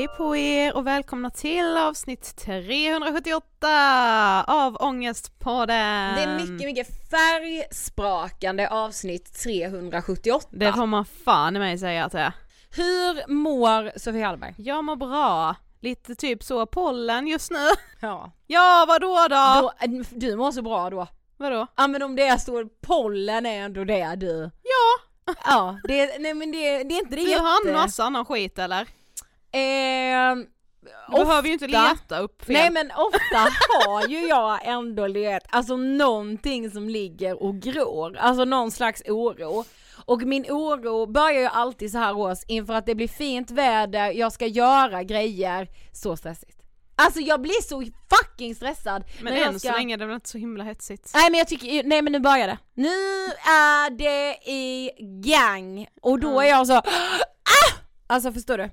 Hej på er och välkomna till avsnitt 378 av Ångestpodden! Det är mycket, mycket färgsprakande avsnitt 378. Det får man fan i mig säga att det är. Hur mår Sofie Hallberg? Jag mår bra. Lite typ så pollen just nu. Ja. Ja, vadå då? då du mår så bra då. Vadå? Ja men om det är så, pollen är ändå det du. Ja! Ja, det, nej men det, det är inte det Du jätte... har en massa annan skit eller? Eh, Du behöver ju inte leta upp fel. Nej men ofta har ju jag ändå letat, alltså någonting som ligger och gror, alltså någon slags oro. Och min oro börjar ju alltid så här års inför att det blir fint väder, jag ska göra grejer, så stressigt. Alltså jag blir så fucking stressad. men än ska... så länge är det väl inte så himla hetsigt? Nej men jag tycker, nej men nu börjar det. Nu är det i gang! Och då är jag så, ah! Alltså förstår du?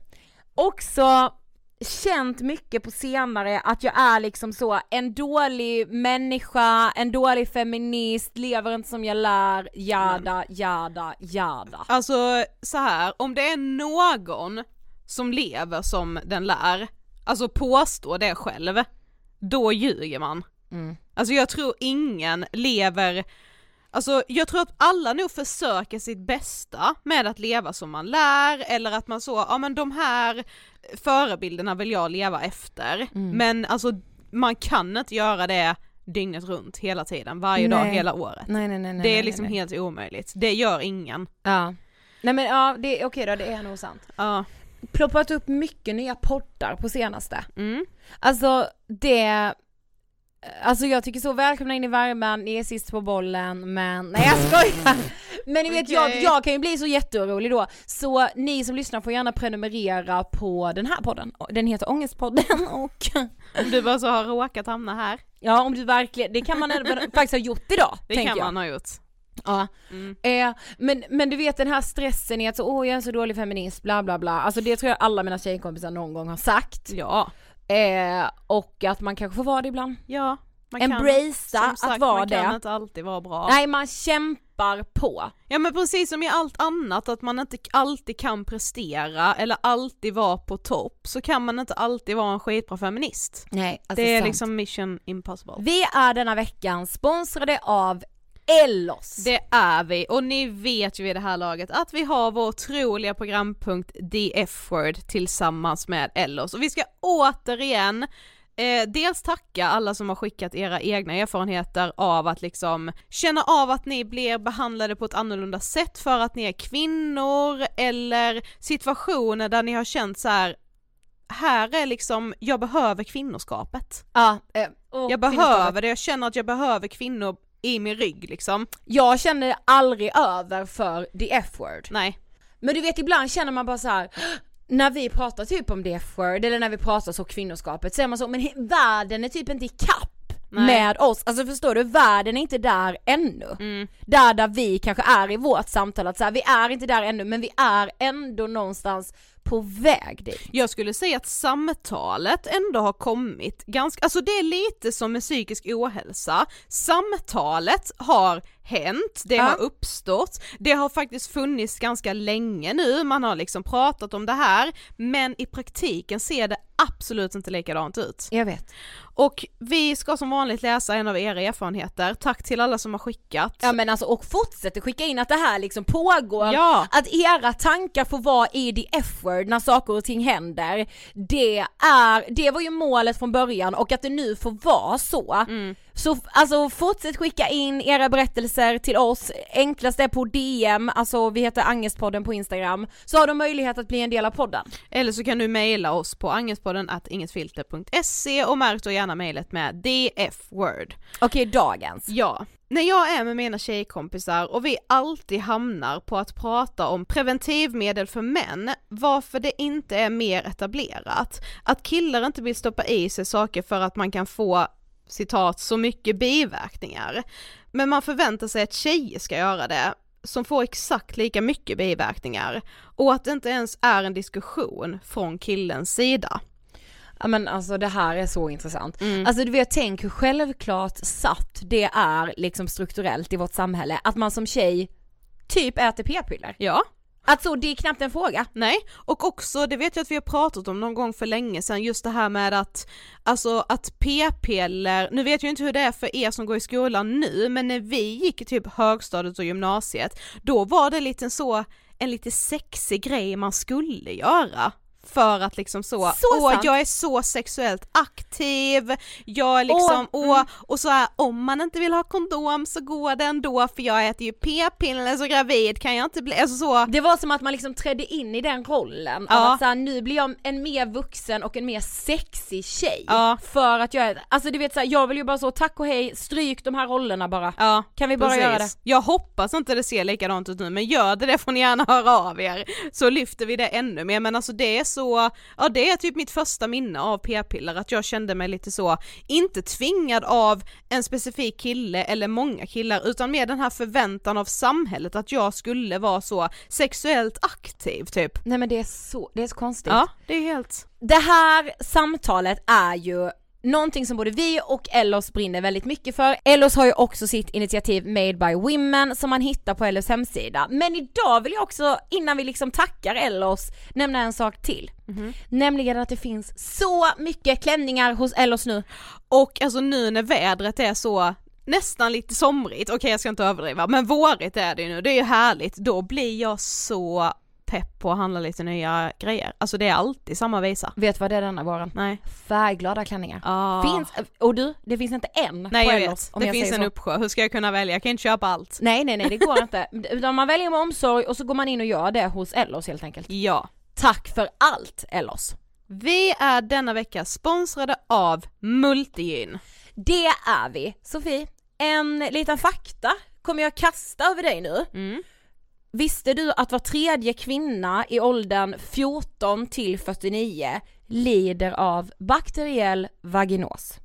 Också känt mycket på senare att jag är liksom så en dålig människa, en dålig feminist, lever inte som jag lär, jada, jada, jada. Alltså så här, om det är någon som lever som den lär, alltså påstår det själv, då ljuger man. Mm. Alltså jag tror ingen lever, alltså jag tror att alla nog försöker sitt bästa med att leva som man lär, eller att man så, ja men de här förebilderna vill jag leva efter, Mm. men alltså man kan inte göra det dygnet runt hela tiden, varje dag Nej. hela året. Nej nej nej det är liksom helt omöjligt, det gör ingen. Ja. Nej men ja, det, okej då, det är nog sant. Ja. Ploppat upp mycket nya poddar på senaste. Mm. Alltså det, alltså jag tycker så välkomna in i värmen, ni är sist på bollen men, nej jag skojar! Men ni vet jag, Okej. jag kan ju bli så jätteorolig då, så ni som lyssnar får gärna prenumerera på den här podden, den heter Ångestpodden och Om du bara så har råkat hamna här, ja om du verkligen, det kan man faktiskt ha gjort idag, det kan jag. man ha gjort. Ja. Mm. Eh, men, men du vet den här stressen i att så, åh jag är en så dålig feminist, bla bla bla, alltså det tror jag alla mina tjejkompisar någon gång har sagt. Ja. Eh, och att man kanske får vara det ibland. Ja. Man Embracea att sagt, vara man kan det. inte alltid vara bra. Nej man kämpar på. Ja men precis som i allt annat, att man inte alltid kan prestera eller alltid vara på topp, så kan man inte alltid vara en skitbra feminist. Nej, alltså det är sant. liksom mission impossible. Vi är denna veckan sponsrade av Ellos. Det är vi, och ni vet ju vid det här laget att vi har vår otroliga programpunkt The F-word tillsammans med Ellos och vi ska återigen Eh, dels tacka alla som har skickat era egna erfarenheter av att liksom känna av att ni blir behandlade på ett annorlunda sätt för att ni är kvinnor eller situationer där ni har känt så här. här är liksom, jag behöver kvinnoskapet. ja, eh, Jag behöver det, jag känner att jag behöver kvinnor i min rygg liksom. Jag känner aldrig över för the F-word. Nej. Men du vet ibland känner man bara så här. när vi pratar typ om the F-word eller när vi pratar så kvinnoskapet så är man så, men världen är typ inte i kapp Nej. med oss, alltså förstår du, världen är inte där ännu. Mm. Där där vi kanske är i vårt samtal, att så här, vi är inte där ännu men vi är ändå någonstans på väg dit. Jag skulle säga att samtalet ändå har kommit ganska, alltså det är lite som med psykisk ohälsa, samtalet har hänt, det Ja. har uppstått, det har faktiskt funnits ganska länge nu, man har liksom pratat om det här, men i praktiken ser det absolut inte likadant ut. Jag vet. Och vi ska som vanligt läsa en av era erfarenheter, tack till alla som har skickat. Ja men alltså och fortsätter skicka in att det här liksom pågår, Ja. att era tankar får vara i the F-word när saker och ting händer. Det är, det var ju målet från början och att det nu får vara så. Mm. Så alltså fortsätt skicka in era berättelser till oss, enklast är på DM, alltså vi heter Angestpodden på Instagram, så har du möjlighet att bli en del av podden. Eller så kan du mejla oss på angestpodden att ingetfilter.se och märk då gärna mejlet med dfword. Okej, dagens. Ja, när jag är med mina tjejkompisar och vi alltid hamnar på att prata om preventivmedel för män, varför det inte är mer etablerat. Att killar inte vill stoppa i sig saker för att man kan få citat så mycket biverkningar. Men man förväntar sig att tjejer ska göra det, som får exakt lika mycket biverkningar. Och att det inte ens är en diskussion från killens sida. Ja men alltså det här är så intressant. Mm. Alltså du vet, tänk hur självklart satt det är liksom strukturellt i vårt samhälle att man som tjej typ äter p-piller. Ja, Alltså det är knappt en fråga. Nej, och också det vet jag att vi har pratat om någon gång för länge sedan, just det här med att, alltså att p-piller, nu vet jag inte hur det är för er som går i skolan nu, men när vi gick i typ högstadiet och gymnasiet, då var det lite så, en lite sexig grej man skulle göra. För att liksom så, Så åh sant. jag är så sexuellt aktiv, jag är liksom, Åh, åh, och så här, om man inte vill ha kondom så går det ändå för jag äter ju p-piller så gravid kan jag inte bli, alltså så. Det var som att man liksom trädde in i den rollen, Ja. att så här, nu blir jag en mer vuxen och en mer sexig tjej. Ja. För att jag är, alltså du vet så här, jag vill ju bara så, tack och hej, stryk de här rollerna bara. Ja, Kan vi bara precis. göra det? Jag hoppas inte det ser likadant ut nu, men gör det det får ni gärna höra av er, så lyfter vi det ännu mer, men alltså det är så, ja det är typ mitt första minne av p-piller, att jag kände mig lite så, inte tvingad av en specifik kille eller många killar, utan mer den här förväntan av samhället att jag skulle vara så sexuellt aktiv typ. Nej men det är så, det är så konstigt. Ja, det är helt, Det här samtalet är ju någonting som både vi och Ellos brinner väldigt mycket för. Ellos har ju också sitt initiativ Made by Women som man hittar på Ellos hemsida. Men idag vill jag också, innan vi liksom tackar Ellos, nämna en sak till. Nämligen att det finns så mycket klänningar hos Ellos nu. och alltså nu när vädret är så nästan lite somrigt, okej jag ska inte överdriva, men vårigt är det ju nu, det är ju härligt, då blir jag så pepp på att handla lite nya grejer. Alltså det är alltid samma visa. Vet du vad det är denna våren? Nej. Färgglada klänningar. Ah. Finns, och du, det finns inte en Nej på jag vet, det jag finns en så. uppsjö, hur ska jag kunna välja? Jag kan inte köpa allt. Nej nej nej det går inte. Utan man väljer med omsorg och så går man in och gör det hos Ellos helt enkelt. Ja. Tack för allt Ellos! Vi är denna vecka sponsrade av Multigyn. Det är vi! Sofie, en liten fakta kommer jag kasta över dig nu. Mm. Visste du att var tredje kvinna i åldern 14 till 49 lider av bakteriell vaginos?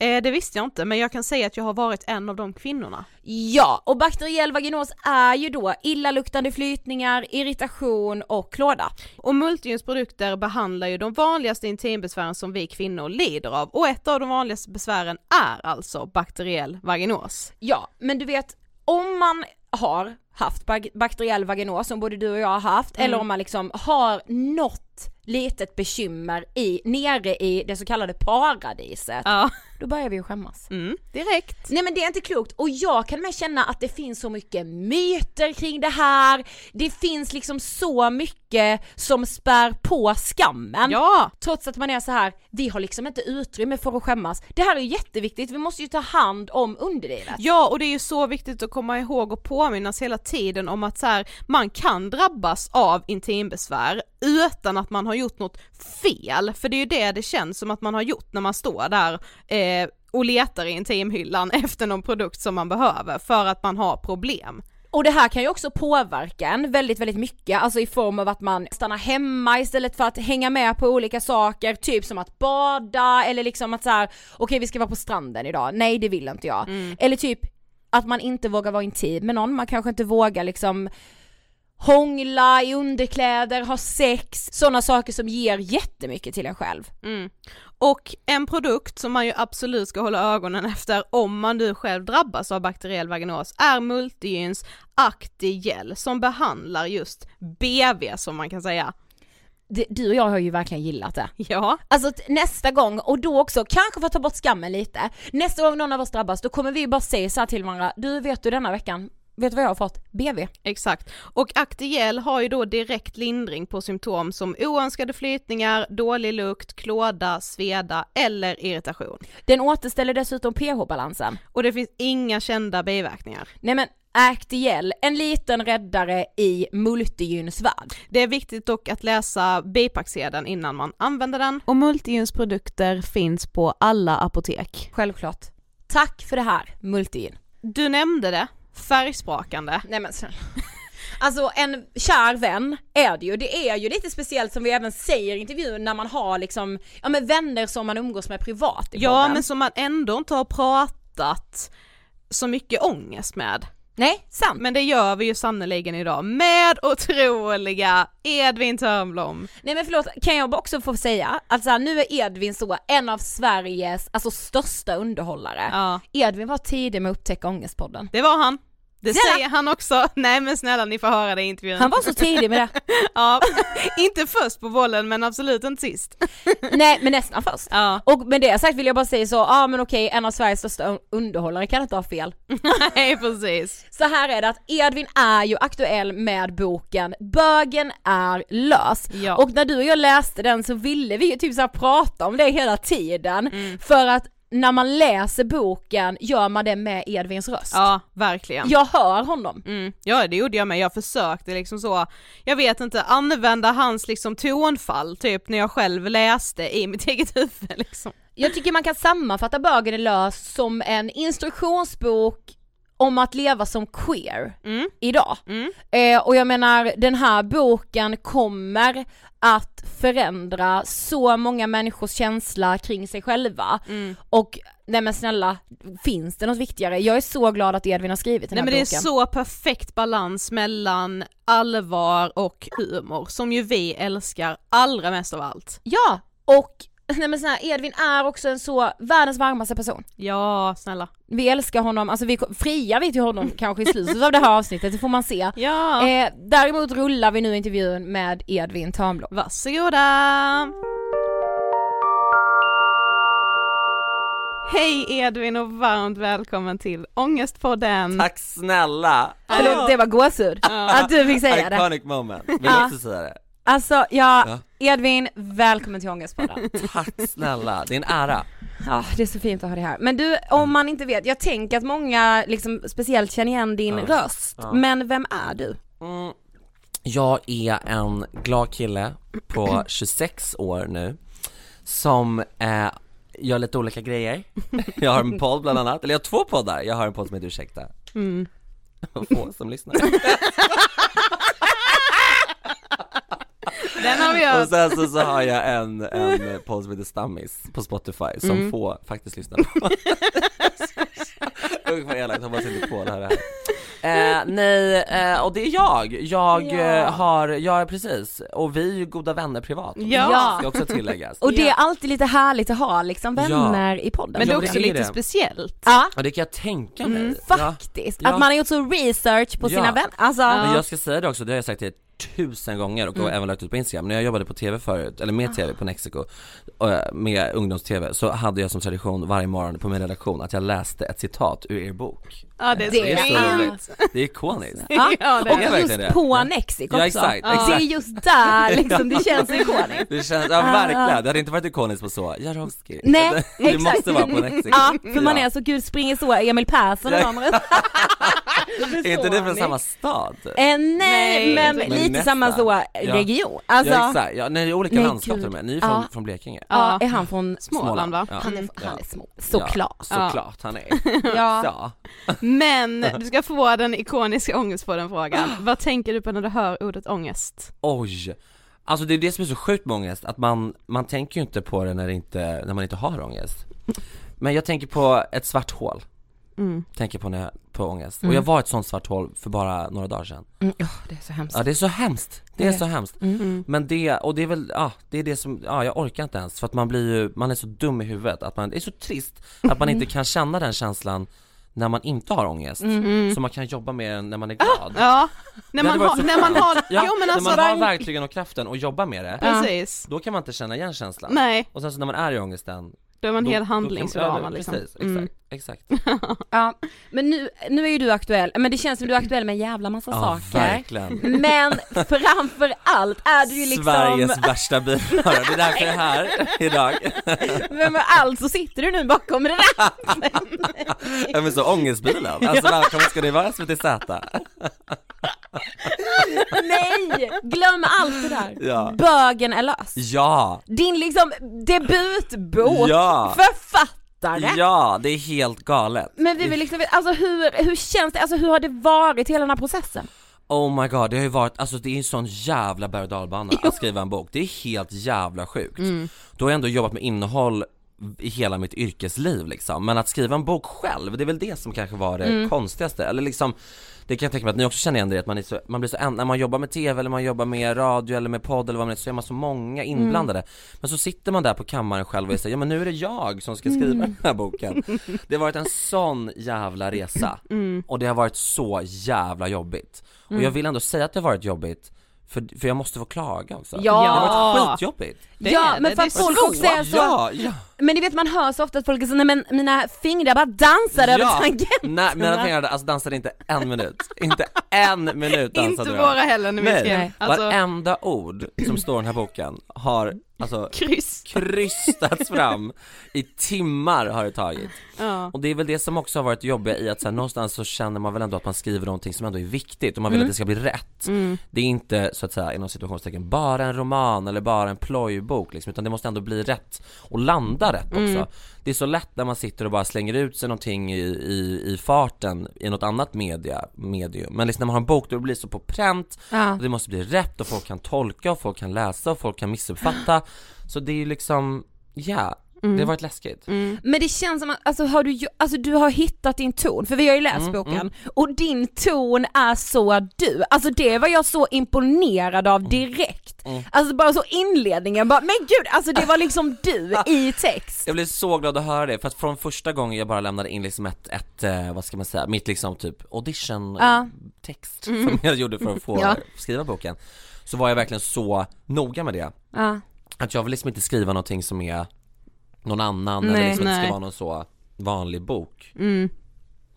Eh, det visste jag inte, men jag kan säga att jag har varit en av de kvinnorna. Ja, och bakteriell vaginos är ju då illaluktande flytningar, irritation och klåda. Och Multigyns produkter behandlar ju de vanligaste intimbesvären som vi kvinnor lider av och ett av de vanligaste besvären är alltså bakteriell vaginos. Ja, men du vet om man har haft bak- bakteriell vaginos som både du och jag har haft eller om man liksom har något litet bekymmer i, nere i det så kallade paradiset, Ja. då börjar vi ju skämmas. Mm, direkt. Nej men det är inte klokt och jag kan med känna att det finns så mycket myter kring det här, det finns liksom så mycket som spär på skammen. Ja! Trots att man är så här, vi har liksom inte utrymme för att skämmas. Det här är ju jätteviktigt, vi måste ju ta hand om underlivet. Ja, och det är ju så viktigt att komma ihåg och påminnas hela tiden om att så här, man kan drabbas av intimbesvär utan att man har gjort något fel, för det är ju det det känns som att man har gjort när man står där eh, och letar i intimhyllan efter någon produkt som man behöver för att man har problem. Och det här kan ju också påverka en väldigt, väldigt mycket, alltså i form av att man stannar hemma istället för att hänga med på olika saker, typ som att bada eller liksom att så här: okej vi ska vara på stranden idag, nej det vill inte jag. Eller typ att man inte vågar vara intim med någon, man kanske inte vågar liksom hångla i underkläder, ha sex, sådana saker som ger jättemycket till en själv. Mm. Och en produkt som man ju absolut ska hålla ögonen efter om man nu själv drabbas av bakteriell vaginos är Multigyns Actigel som behandlar just BV som man kan säga. Du och jag har ju verkligen gillat det. Ja, Alltså nästa gång, och då också, kanske för att ta bort skammen lite, nästa gång någon av oss drabbas då kommer vi bara säga så till varandra, du vet du denna veckan, vet du vad jag har fått? BV. Exakt. Och Actiel har ju då direkt lindring på symptom som oönskade flytningar, dålig lukt, klåda, sveda eller irritation. Den återställer dessutom pH-balansen. Och det finns inga kända biverkningar. Nej men Actiel, en liten räddare i multigyns värld. Det är viktigt dock att läsa bipacksedeln innan man använder den. Och Multigyns produkter finns på alla apotek. Självklart. Tack för det här, multigyn. Du nämnde det, färgsprakande. Nej men snälla. Alltså en kär vän är det ju, det är ju lite speciellt som vi även säger i intervjun när man har liksom, ja men vänner som man umgås med privat i Ja podden. men som man ändå inte har pratat så mycket ångest med. Nej, sant. Men det gör vi ju sannoliken idag med otroliga Edvin Törnblom. Nej men förlåt, kan jag också få säga att så här, nu är Edvin så en av Sveriges alltså största underhållare. Ja, Edvin var tidig med att upptäcka Ångestpodden. det var han. Det Snälla. säger han också. Nej men snälla ni får höra det i intervjun. Han var så tidig med det. Ja, inte först på bollen men absolut inte sist. Nej men nästan först. Ja, Och med det sagt vill jag bara säga så, ja ah, men okej en av Sveriges största un- underhållare kan inte ha fel. nej precis. Så här är det att Edvin är ju aktuell med boken Bögen är lös. Ja. Och när du och jag läste den så ville vi ju typ så prata om det hela tiden. Mm. För att när man läser boken gör man det med Edvins röst. Ja, verkligen. Jag hör honom. Mm, ja det gjorde jag med, jag försökte liksom så, jag vet inte, använda hans liksom tonfall typ när jag själv läste i mitt eget huvud liksom. Jag tycker man kan sammanfatta Bögen är lös som en instruktionsbok om att leva som queer Mm. idag. Mm. Eh, och jag menar den här boken kommer att förändra så många människors känsla kring sig själva. Mm. Och nej men snälla, finns det något viktigare? Jag är så glad att Edvin har skrivit den Nej här men det är så perfekt balans mellan allvar och humor som ju vi älskar allra mest av allt. Ja, och nej men snälla, Edvin är också en så världens varmaste person. Ja, snälla. Vi älskar honom, alltså vi friar vi till honom kanske i slutet av det här avsnittet, det får man se. Ja. Eh, däremot rullar vi nu intervjun med Edvin Törnblom. Varsågoda! Hej Edvin och varmt välkommen till Ångestpodden! Tack snälla! Förlåt, det var gåshud att du fick säga det. Iconic moment, vill också säga det. Alltså, ja. Edvin, välkommen till Ångestpodden. Tack snälla, det är en ära. Ja, det är så fint att ha dig här. Men du, om man inte vet, jag tänker att många liksom speciellt känner igen din Ja. röst, Ja. men vem är du? Mm. Jag är en glad kille på 26 år nu, som eh, gör lite olika grejer. Jag har en podd bland annat, eller jag har två poddar, jag har en podd som heter Ursäkta. Mm. Få som lyssnar. Den har vi Och hört! sen så, så har jag en, en podd som heter Stammis på Spotify som Mm. få faktiskt lyssnar på Usch vad elakt, hoppas inte på det här, det här. Eh, nej, eh, och det är jag, jag Ja. eh, har, jag är precis, och vi är ju goda vänner privat Ja. Ska också tilläggas Och det Ja. är alltid lite härligt att ha liksom vänner i podden. Men det är Ja, också det är lite det. speciellt. Ja, Ja det kan jag tänka mig mm, ja. faktiskt. Ja. Att man har gjort så research på Ja. sina vänner. Alltså, Men jag ska säga det också, det har jag sagt till tusen gånger och Mm. även lagt ut på Instagram. När jag jobbade på TV förut, eller med TV på Mexico, och, med ungdoms-TV, så hade jag som tradition varje morgon på min redaktion att jag läste ett citat ur er bok. Ja det är Det är så roligt. Det är ikoniskt. ja. Ja, det och är verkligen just det. på Ja. Nexic också. Ja, exakt, Det är exakt. just där liksom, det känns ikoniskt. Det känns, ja verkligen, det hade inte varit ikoniskt på så, Jarowski. Nej, det, exakt. måste vara på Nexi. Ja, för man är så, gud springer så Emil Persson och de Är inte det från samma stad? Eh, nej, Nej, men men lite nästan. samma så Ja. region. Alltså, ja ja, exakt, ja, nej, det är olika Nej, landskap till och med, ni är från, Ja. från Blekinge Ja. är han från Småland va? Ja. Han är, Mm. han är små, såklart. ja, Såklart han är, Ja. ja. Men du ska få den ikoniska ångestpodden-frågan. Vad tänker du på när du hör ordet ångest? Oj! Alltså det är det som är så sjukt med ångest, att man, man tänker ju inte på det när, det inte, när man inte har ångest Men jag tänker på ett svart hål, Mm. tänker på när jag, på ångest, och jag var ett sånt svart hål för bara några dagar sedan. Mm, åh, det är så hemskt. Ja det är så hemskt, det är så hemskt. Mm. Men det, och det är väl, ja det är det som, ja jag orkar inte ens. För att man blir ju, man är så dum i huvudet att man, det är så trist att man inte kan känna den känslan när man inte har ångest, Mm. så man kan jobba med den när man är glad. Ja, när man, har, när man har, Ja, jo men alltså när man har verk- verktygen och kraften och jobbar med det, precis. då kan man inte känna igen känslan. Nej, Och sen så när man är i ångesten, Det var en Då- hel då handling kan- så ja, var det- man liksom. Precis, exakt, Mm. exakt. Ja, men nu, nu är ju du aktuell, men det känns som du är aktuell med en jävla massa Ja, saker. verkligen. Men framför allt är du ju liksom, Sveriges värsta bilförare, det är därför jag är här idag. men med allt så sitter du nu bakom där. Jag är så ångestbilen, alltså välkommen ska ni vara SVT Z. Nej, glöm allt det där. Ja. Bögen är lös. Ja, Din liksom debutbok, Ja. författare. ja, det är helt galet. Men vi vill liksom alltså hur, hur känns det, alltså hur har det varit hela den här processen? Oh my god, det har ju varit, alltså det är en sån jävla berg och dalbana att skriva en bok, det är helt jävla sjukt. Då har jag ändå jobbat med innehåll i hela mitt yrkesliv liksom, men att skriva en bok själv, det är väl det som kanske var det konstigaste, eller liksom det kan jag tänka mig att ni också känner igen det, att man, är så, man blir så en, när man jobbar med TV eller man jobbar med radio eller med podd eller vad man är, så är man så många inblandade. Men så sitter man där på kammaren själv och säger, ja men nu är det jag som ska skriva den här boken. Det har varit en sån jävla resa, och det har varit så jävla jobbigt. Och jag vill ändå säga att det har varit jobbigt, för, för jag måste få klaga också. Ja. Det har varit skitjobbigt. Det ja, men för att folk så. också är så, Ja, ja. Men ni vet man hör så ofta att folk är så, nej men mina fingrar bara dansade över tangenterna. Nej mina fingrar alltså dansade inte en minut, inte en minut dansade Inte de. våra heller när vi skrev. Alltså, varenda ord som står i den här boken har alltså kryss. krystats fram i timmar har det tagit. Ja. Och det är väl det som också har varit jobbiga i att så här, någonstans så känner man väl ändå att man skriver någonting som ändå är viktigt och man vill att det ska bli rätt. Det är inte så att säga inom situationstecken bara en roman eller bara en plojbok liksom, utan det måste ändå bli rätt och landa rätt också. Det är så lätt när man sitter och bara slänger ut sig någonting i, i, i farten i något annat media, medium. Men liksom när man har en bok då blir det så på pränt Ja. och det måste bli rätt och folk kan tolka och folk kan läsa och folk kan missuppfatta. Så det är ju liksom, ja, det har varit läskigt. Men det känns som att, alltså har du, alltså du har hittat din ton, för vi har ju läst Mm, boken, och din ton är så du, alltså det var jag så imponerad av Mm. direkt. Alltså bara så inledningen, bara, men gud alltså det var liksom du i text. Jag blev så glad att höra det, för att från första gången jag bara lämnade in liksom ett, ett eh, vad ska man säga, mitt liksom typ audition Ja. text som jag gjorde för att få Ja. skriva boken Så var jag verkligen så noga med det, att jag vill liksom inte skriva någonting som är någon annan Nej, eller liksom nej. ska vara någon så vanlig bok Mm.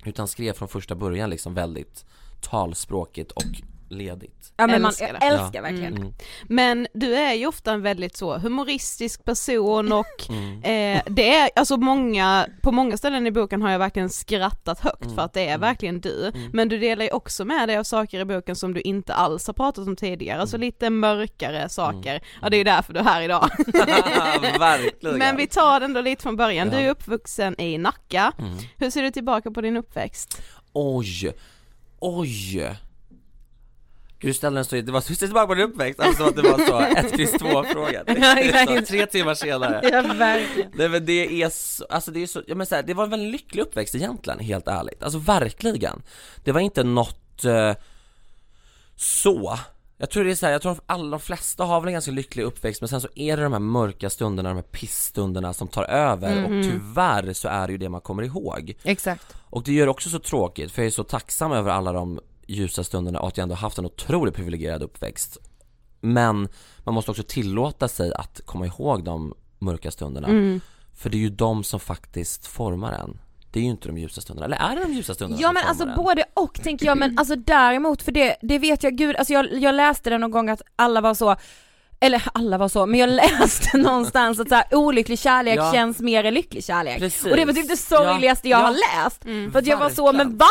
Utan skrev från första början liksom väldigt talspråkigt och ledigt Ja men man, Älskar jag det. älskar Ja. verkligen. Mm. Men du är ju ofta en väldigt så humoristisk person och Mm. eh, det är, alltså många, på många ställen i boken har jag verkligen skrattat högt Mm. för att det är verkligen du. Men du delar ju också med dig av saker i boken som du inte alls har pratat om tidigare, alltså Mm. lite mörkare saker. Ja det är ju därför du är här idag. Verkligen! Men vi tar den då lite från början, du Ja. är uppvuxen i Nacka. Mm. Hur ser du tillbaka på din uppväxt? Oj, oj Du ställde en så, det var så tillbaka på din uppväxt, alltså att det var så, ett kryss två fråga Ja, exakt. Tre timmar senare. Ja verkligen. Nej men det är så, alltså det är så, jag menar så här, det var en väldigt lycklig uppväxt egentligen, helt ärligt, alltså verkligen. Det var inte något eh, så. Jag tror det är så här, jag tror att alla, de flesta har väl en ganska lycklig uppväxt men sen så är det de här mörka stunderna, de här pissstunderna som tar över. Och tyvärr så är det ju det man kommer ihåg. Exakt. och det gör det också så tråkigt för jag är så tacksam över alla de ljusa stunderna och att jag ändå haft en otroligt privilegierad uppväxt Men man måste också tillåta sig att komma ihåg de mörka stunderna För det är ju de som faktiskt formar en Det är ju inte de ljusa stunderna, eller är det de ljusa stunderna Ja men alltså en? både och tänker jag men alltså däremot för det, det vet jag gud, alltså jag, jag läste det någon gång att alla var så eller alla var så, men jag läste någonstans att så här, olycklig kärlek Ja. känns mer än lycklig kärlek. Precis. Och det var typ det sorgligaste jag Ja, har ja. läst. för att jag var så, men va?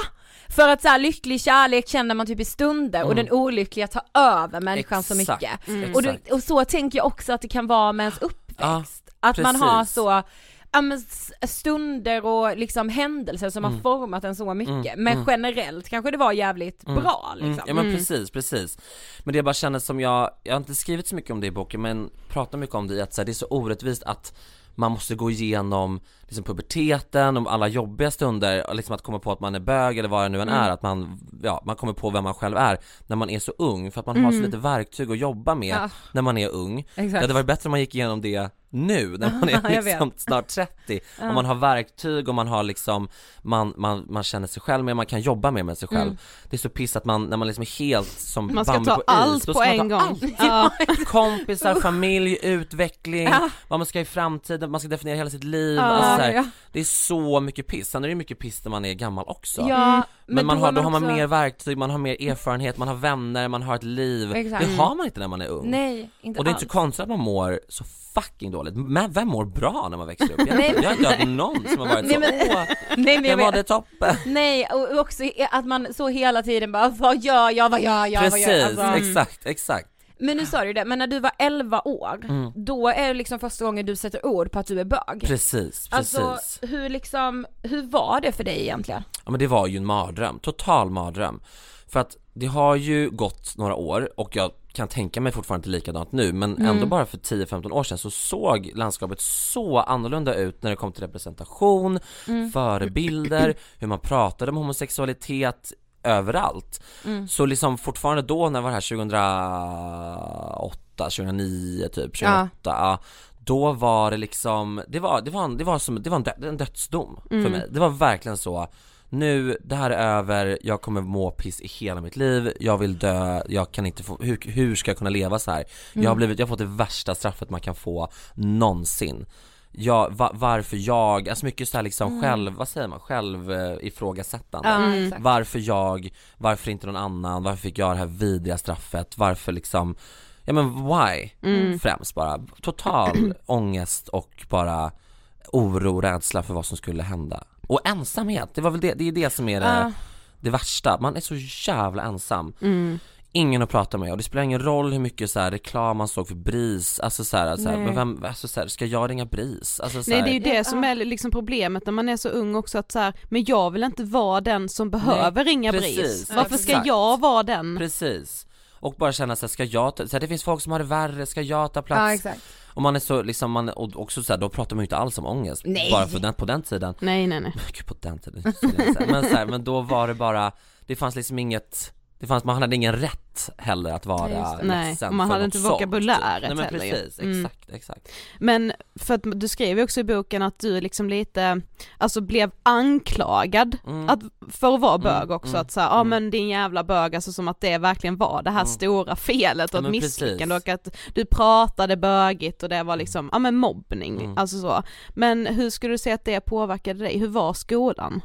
För att så här, lycklig kärlek känner man typ i stunder och den olyckliga tar över människan så Mm. Exakt, mycket. mm. Och, exakt. och så tänker jag också att det kan vara med ens uppväxt. Ja, att man har precis. så ja, men stunder och liksom händelser som har format en så mycket. Men generellt kanske det var jävligt bra liksom. Mm, ja men precis, precis. Men det jag bara känner som jag, jag har inte skrivit så mycket om det i boken men pratar mycket om det i att så här, det är så orättvist att man måste gå igenom liksom puberteten, om alla jobbiga stunder, och liksom att komma på att man är bög eller vad det nu än är, att man, ja, man kommer på vem man själv är när man är så ung, för att man har så lite verktyg att jobba med Ja. när man är ung. Det Exakt. hade varit bättre om man gick igenom det nu när man är liksom snart 30 och man har verktyg och man har liksom, man, man, man känner sig själv mer, man kan jobba mer med sig själv. Mm. Det är så piss att man, när man liksom är helt som Man ska Bambi ta på is, allt då på en gång. allt. Ja. Kompisar, familj, utveckling, Ja. vad man ska i framtiden, man ska definiera hela sitt liv, Ja, alltså så här, det är så mycket piss, sen är det mycket piss när man är gammal också. Ja, Men, man då har, då har man också- mer verktyg, man har mer erfarenhet, man har vänner, man har ett liv. Exakt. Det har man inte när man är ung. Nej, inte och det är inte alls. så konstigt att man mår så fucking dåligt. Men vem mår bra när man växer upp? Jag, Nej, men- jag har inte hört någon som har varit Nej, så, men- åh, Nej men jag mådde toppen. nej och också att man så hela tiden bara vad gör jag, vad gör jag, vad Precis, gör jag? Alltså, exakt, exakt. Men nu sa du det, men när du var 11 år, Mm. då är det liksom första gången du sätter ord på att du är bög. Precis, precis. Alltså hur liksom, hur var det för dig egentligen? Ja men det var ju en mardröm, total mardröm. För att det har ju gått några år och jag kan tänka mig fortfarande inte likadant nu men Mm. ändå bara för 10-15 år sedan så såg landskapet så annorlunda ut när det kom till representation, Mm. förebilder, hur man pratade om homosexualitet överallt. Mm. Så liksom fortfarande då när jag var här 2008, 2009 typ, 2008, ja. då var det liksom, det var, det var, en, det var som, det var en, dö, en dödsdom Mm. för mig. Det var verkligen så, nu, det här är över, jag kommer må piss i hela mitt liv, jag vill dö, jag kan inte få, hur, hur ska jag kunna leva så här? Jag har blivit, jag har fått det värsta straffet man kan få någonsin jag, va, varför jag, alltså mycket så här liksom själv, vad säger man, själv eh, ifrågasättande. Ja, exakt. Varför jag, varför inte någon annan, varför fick jag det här vidriga straffet, varför liksom Ja men why? Främst bara, total ångest och bara oro, rädsla för vad som skulle hända. Och ensamhet, det var väl det, det är det som är det, Ja. det värsta, man är så jävla ensam Ingen att prata med och det spelar ingen roll hur mycket så här, reklam man såg för BRIS, alltså så här, så här, Nej. men vem, alltså så här, ska jag ringa BRIS? Alltså, så Nej det är ju det som är liksom problemet när man är så ung också att så här, men jag vill inte vara den som behöver ringa BRIS. precis, Varför ska exakt. jag vara den? Precis och bara känna sig, ska jag ta, så här, det finns folk som har det värre, ska jag ta plats? Ja exakt. Och man är så liksom, man, och också så här, då pratar man ju inte alls om ångest, Nej. bara för den, på den tiden Nej nej nej. Gud på den tiden, så men så här, men då var det bara, det fanns liksom inget det fanns, man hade ingen rätt heller att vara Ja, det. Nej, ledsen och man för hade inte vokabuläret Nej men heller precis, Mm. exakt, exakt Men för att du skrev ju också i boken att du liksom lite, alltså blev anklagad Mm. att, för att vara bög Mm, också, mm, att säga, ja mm. men din jävla bög, alltså som att det verkligen var det här Mm. stora felet och Ja, misslyckande och att du pratade bögigt och det var liksom, ja men mobbning, Mm. alltså så. Men hur skulle du säga att det påverkade dig, hur var skolan?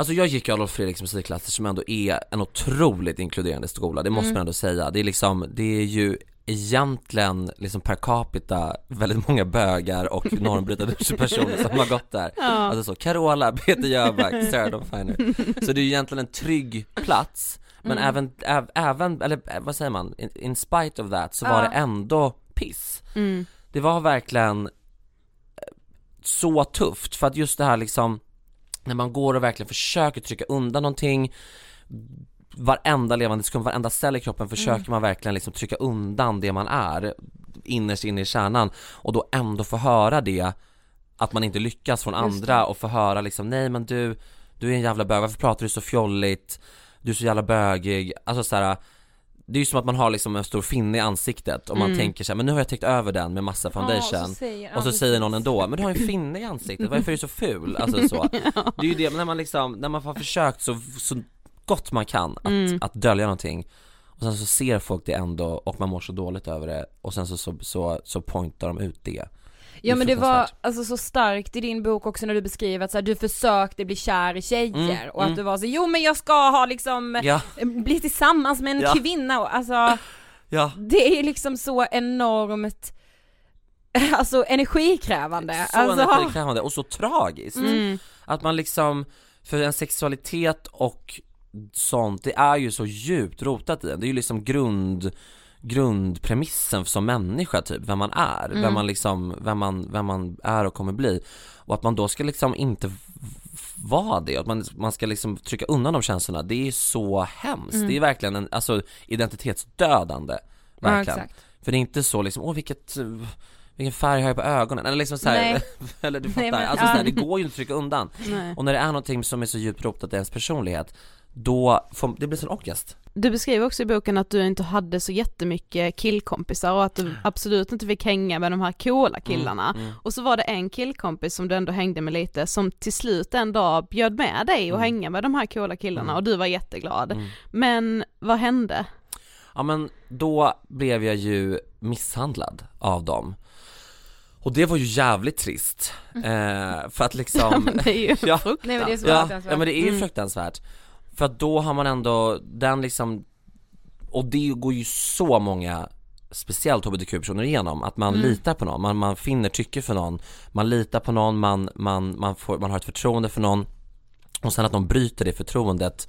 Alltså jag gick i Adolf Fredriks musikklasser som ändå är en otroligt inkluderande skola, det måste Mm. man ändå säga. Det är liksom, det är ju egentligen liksom per capita väldigt många bögar och normbrytande personer som har gått där. Alltså så, Carola, Peter Jöback, Sarah Dawn Finer. Så det är ju egentligen en trygg plats, men Mm. även, äv, även, eller eh, vad säger man, in, in spite of that så var Ja. det ändå piss. Mm. Det var verkligen eh, så tufft för att just det här liksom när man går och verkligen försöker trycka undan någonting varenda levande sekund, varenda cell i kroppen försöker man verkligen liksom trycka undan det man är innerst inne i kärnan och då ändå få höra det att man inte lyckas från andra och få höra liksom nej men du, du är en jävla bög, varför pratar du så fjolligt? Du är så jävla bögig, alltså så här. Det är ju som att man har liksom en stor finne i ansiktet och man tänker så här, men nu har jag täckt över den med massa foundation. säger, och så säger någon ändå, men du har ju en finne i ansiktet, varför är du så ful? Alltså så. Det är ju det, när man liksom, när man har försökt så, så gott man kan att, att dölja någonting och sen så ser folk det ändå och man mår så dåligt över det och sen så, så, så, så pointar de ut det Ja men det var alltså så starkt i din bok också när du beskriver att så här, du försökte bli kär i tjejer Mm, och att mm. du var så jo men jag ska ha liksom, Ja, bli tillsammans med en Ja. kvinna och alltså ja, det är liksom så enormt, alltså energikrävande. så alltså, energikrävande och så tragiskt Mm. Att man liksom, för en sexualitet och sånt, det är ju så djupt rotat i en, det är ju liksom grund grundpremissen som människa typ, vem man är, Mm. vem man liksom, vem man, vem man är och kommer bli och att man då ska liksom inte vara det, att man, man ska liksom trycka undan de känslorna, det är så hemskt, det är verkligen en, alltså identitetsdödande, ja, verkligen. exakt. För det är inte så liksom, åh vilket, vilken färg har jag på ögonen? Eller liksom såhär, eller du fattar, Nej, men- alltså ja. såhär, det går ju inte att trycka undan Nej. och när det är någonting som är så djupt rotat i ens personlighet då får, det blir sån ångest. Du beskriver också i boken att du inte hade så jättemycket killkompisar och att du absolut inte fick hänga med de här coola killarna. Mm, mm. Och så var det en killkompis som du ändå hängde med lite som till slut en dag bjöd med dig och Mm. hänga med de här coola killarna Mm. och du var jätteglad. Mm. Men vad hände? Ja men då blev jag ju misshandlad av dem. Och det var ju jävligt trist. Eh, för att liksom, Men det är ju Ja. fruktansvärt. Ja, ja men det är ju Mm. fruktansvärt. För att då har man ändå, den liksom, och det går ju så många speciellt hbtq-personer igenom, att man Mm. litar på någon, man, man finner tycke för någon, man litar på någon, man, man, man, får, man har ett förtroende för någon och sen att de bryter det förtroendet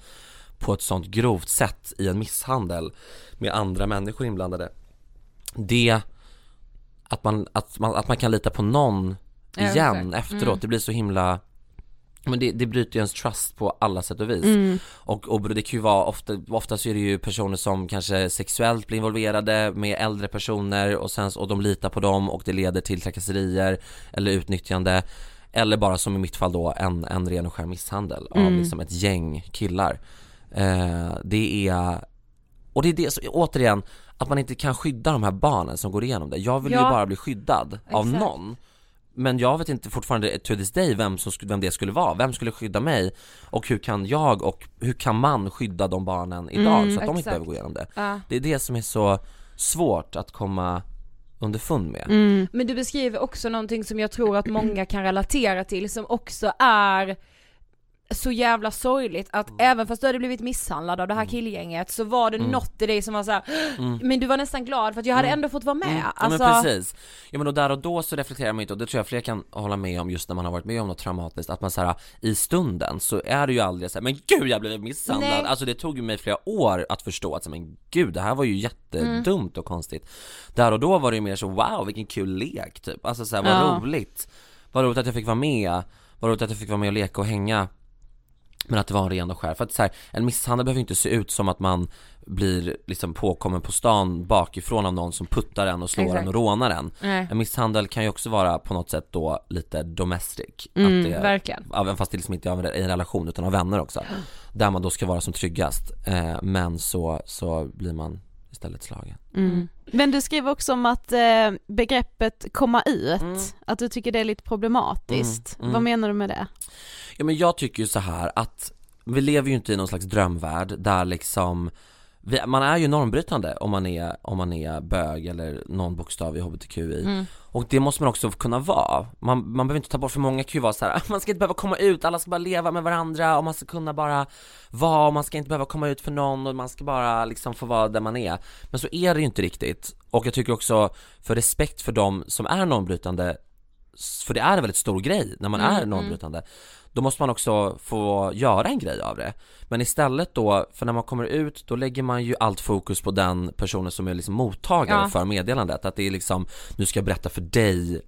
på ett sånt grovt sätt i en misshandel med andra människor inblandade Det, att man, att man, att man kan lita på någon igen exakt. efteråt, Mm. det blir så himla men det, det bryter ju ens trust på alla sätt och vis Mm. och, och det kan ju vara, ofta, ofta så är det ju personer som kanske sexuellt blir involverade med äldre personer och sen och de litar på dem och det leder till trakasserier eller utnyttjande eller bara som i mitt fall då en, en ren och skär misshandel av Mm. liksom ett gäng killar eh, Det är, och det är det, så, återigen, att man inte kan skydda de här barnen som går igenom det Jag vill ju Ja. bara bli skyddad av Exakt. någon men jag vet inte fortfarande to this day vem, som, vem det skulle vara, vem skulle skydda mig? Och hur kan jag och hur kan man skydda de barnen idag Mm, så att de inte behöver gå igenom det? Ja. Det är det som är så svårt att komma underfund med Mm. Men du beskriver också någonting som jag tror att många kan relatera till som också är så jävla sorgligt att Mm. även fast du hade blivit misshandlad av det här killgänget så var det Mm. något i dig som var såhär, Mm. men du var nästan glad för att jag hade Mm. ändå fått vara med. Mm, ja Alltså, men precis. Ja men och där och då så reflekterar man inte, och det tror jag fler kan hålla med om just när man har varit med om något traumatiskt, att man såhär i stunden så är det ju aldrig såhär, men gud jag blev misshandlad, Nej. alltså det tog ju mig flera år att förstå att men gud det här var ju jättedumt och konstigt. Där och då var det ju mer så wow vilken kul lek typ, alltså såhär vad Ja. roligt, vad roligt att jag fick vara med, vad roligt att jag fick vara med och leka och hänga men att det var en ren och skär, för att så här, en misshandel behöver inte se ut som att man blir liksom påkommen på stan bakifrån av någon som puttar en och slår Exakt. en och rånar en. Nej, En misshandel kan ju också vara på något sätt då lite domestic, Mm, att det, verkligen. även fast det liksom inte är i en relation utan av vänner också. Där man då ska vara som tryggast, eh, men så, så blir man istället slagen Mm. Men du skriver också om att eh, begreppet komma ut, Mm. att du tycker det är lite problematiskt. Mm, mm. Vad menar du med det? Ja men jag tycker ju så här att vi lever ju inte i någon slags drömvärld där liksom man är ju normbrytande om man är, om man är bög eller någon bokstav i hbtqi Mm. Och det måste man också kunna vara. Man, man behöver inte ta bort för många kan ju vara så här, man ska inte behöva komma ut, alla ska bara leva med varandra och man ska kunna bara vara och man ska inte behöva komma ut för någon och man ska bara liksom få vara där man är. Men så är det ju inte riktigt. Och jag tycker också, för respekt för dem som är normbrytande, för det är en väldigt stor grej när man Mm, är mm. normbrytande, då måste man också få göra en grej av det. Men istället då, för när man kommer ut, då lägger man ju allt fokus på den personen som är liksom mottagare Ja. för meddelandet. Att det är liksom, nu ska jag berätta för dig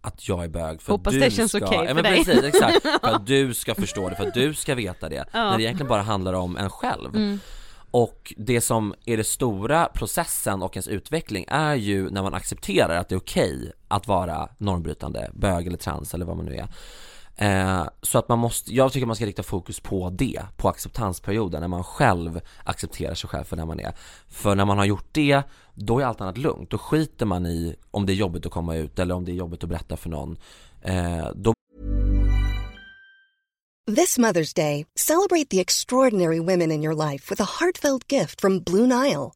att jag är bög för Hoppas att du det känns ska, okej ja, för men dig. precis, exakt, för att du ska förstå det, för att du ska veta det, Ja. när det egentligen bara handlar om en själv. Mm. Och det som är det stora processen och ens utveckling är ju när man accepterar att det är okej att vara normbrytande, bög eller trans eller vad man nu är. Eh, så att man måste, jag tycker man ska rikta fokus på det, på acceptansperioden, när man själv accepterar sig själv för när man är. För när man har gjort det, då är allt annat lugnt. Då skiter man i om det är jobbigt att komma ut eller om det är jobbigt att berätta för någon. Eh, då This Mother's Day, celebrate the extraordinary women in your life with a heartfelt gift from Blue Nile.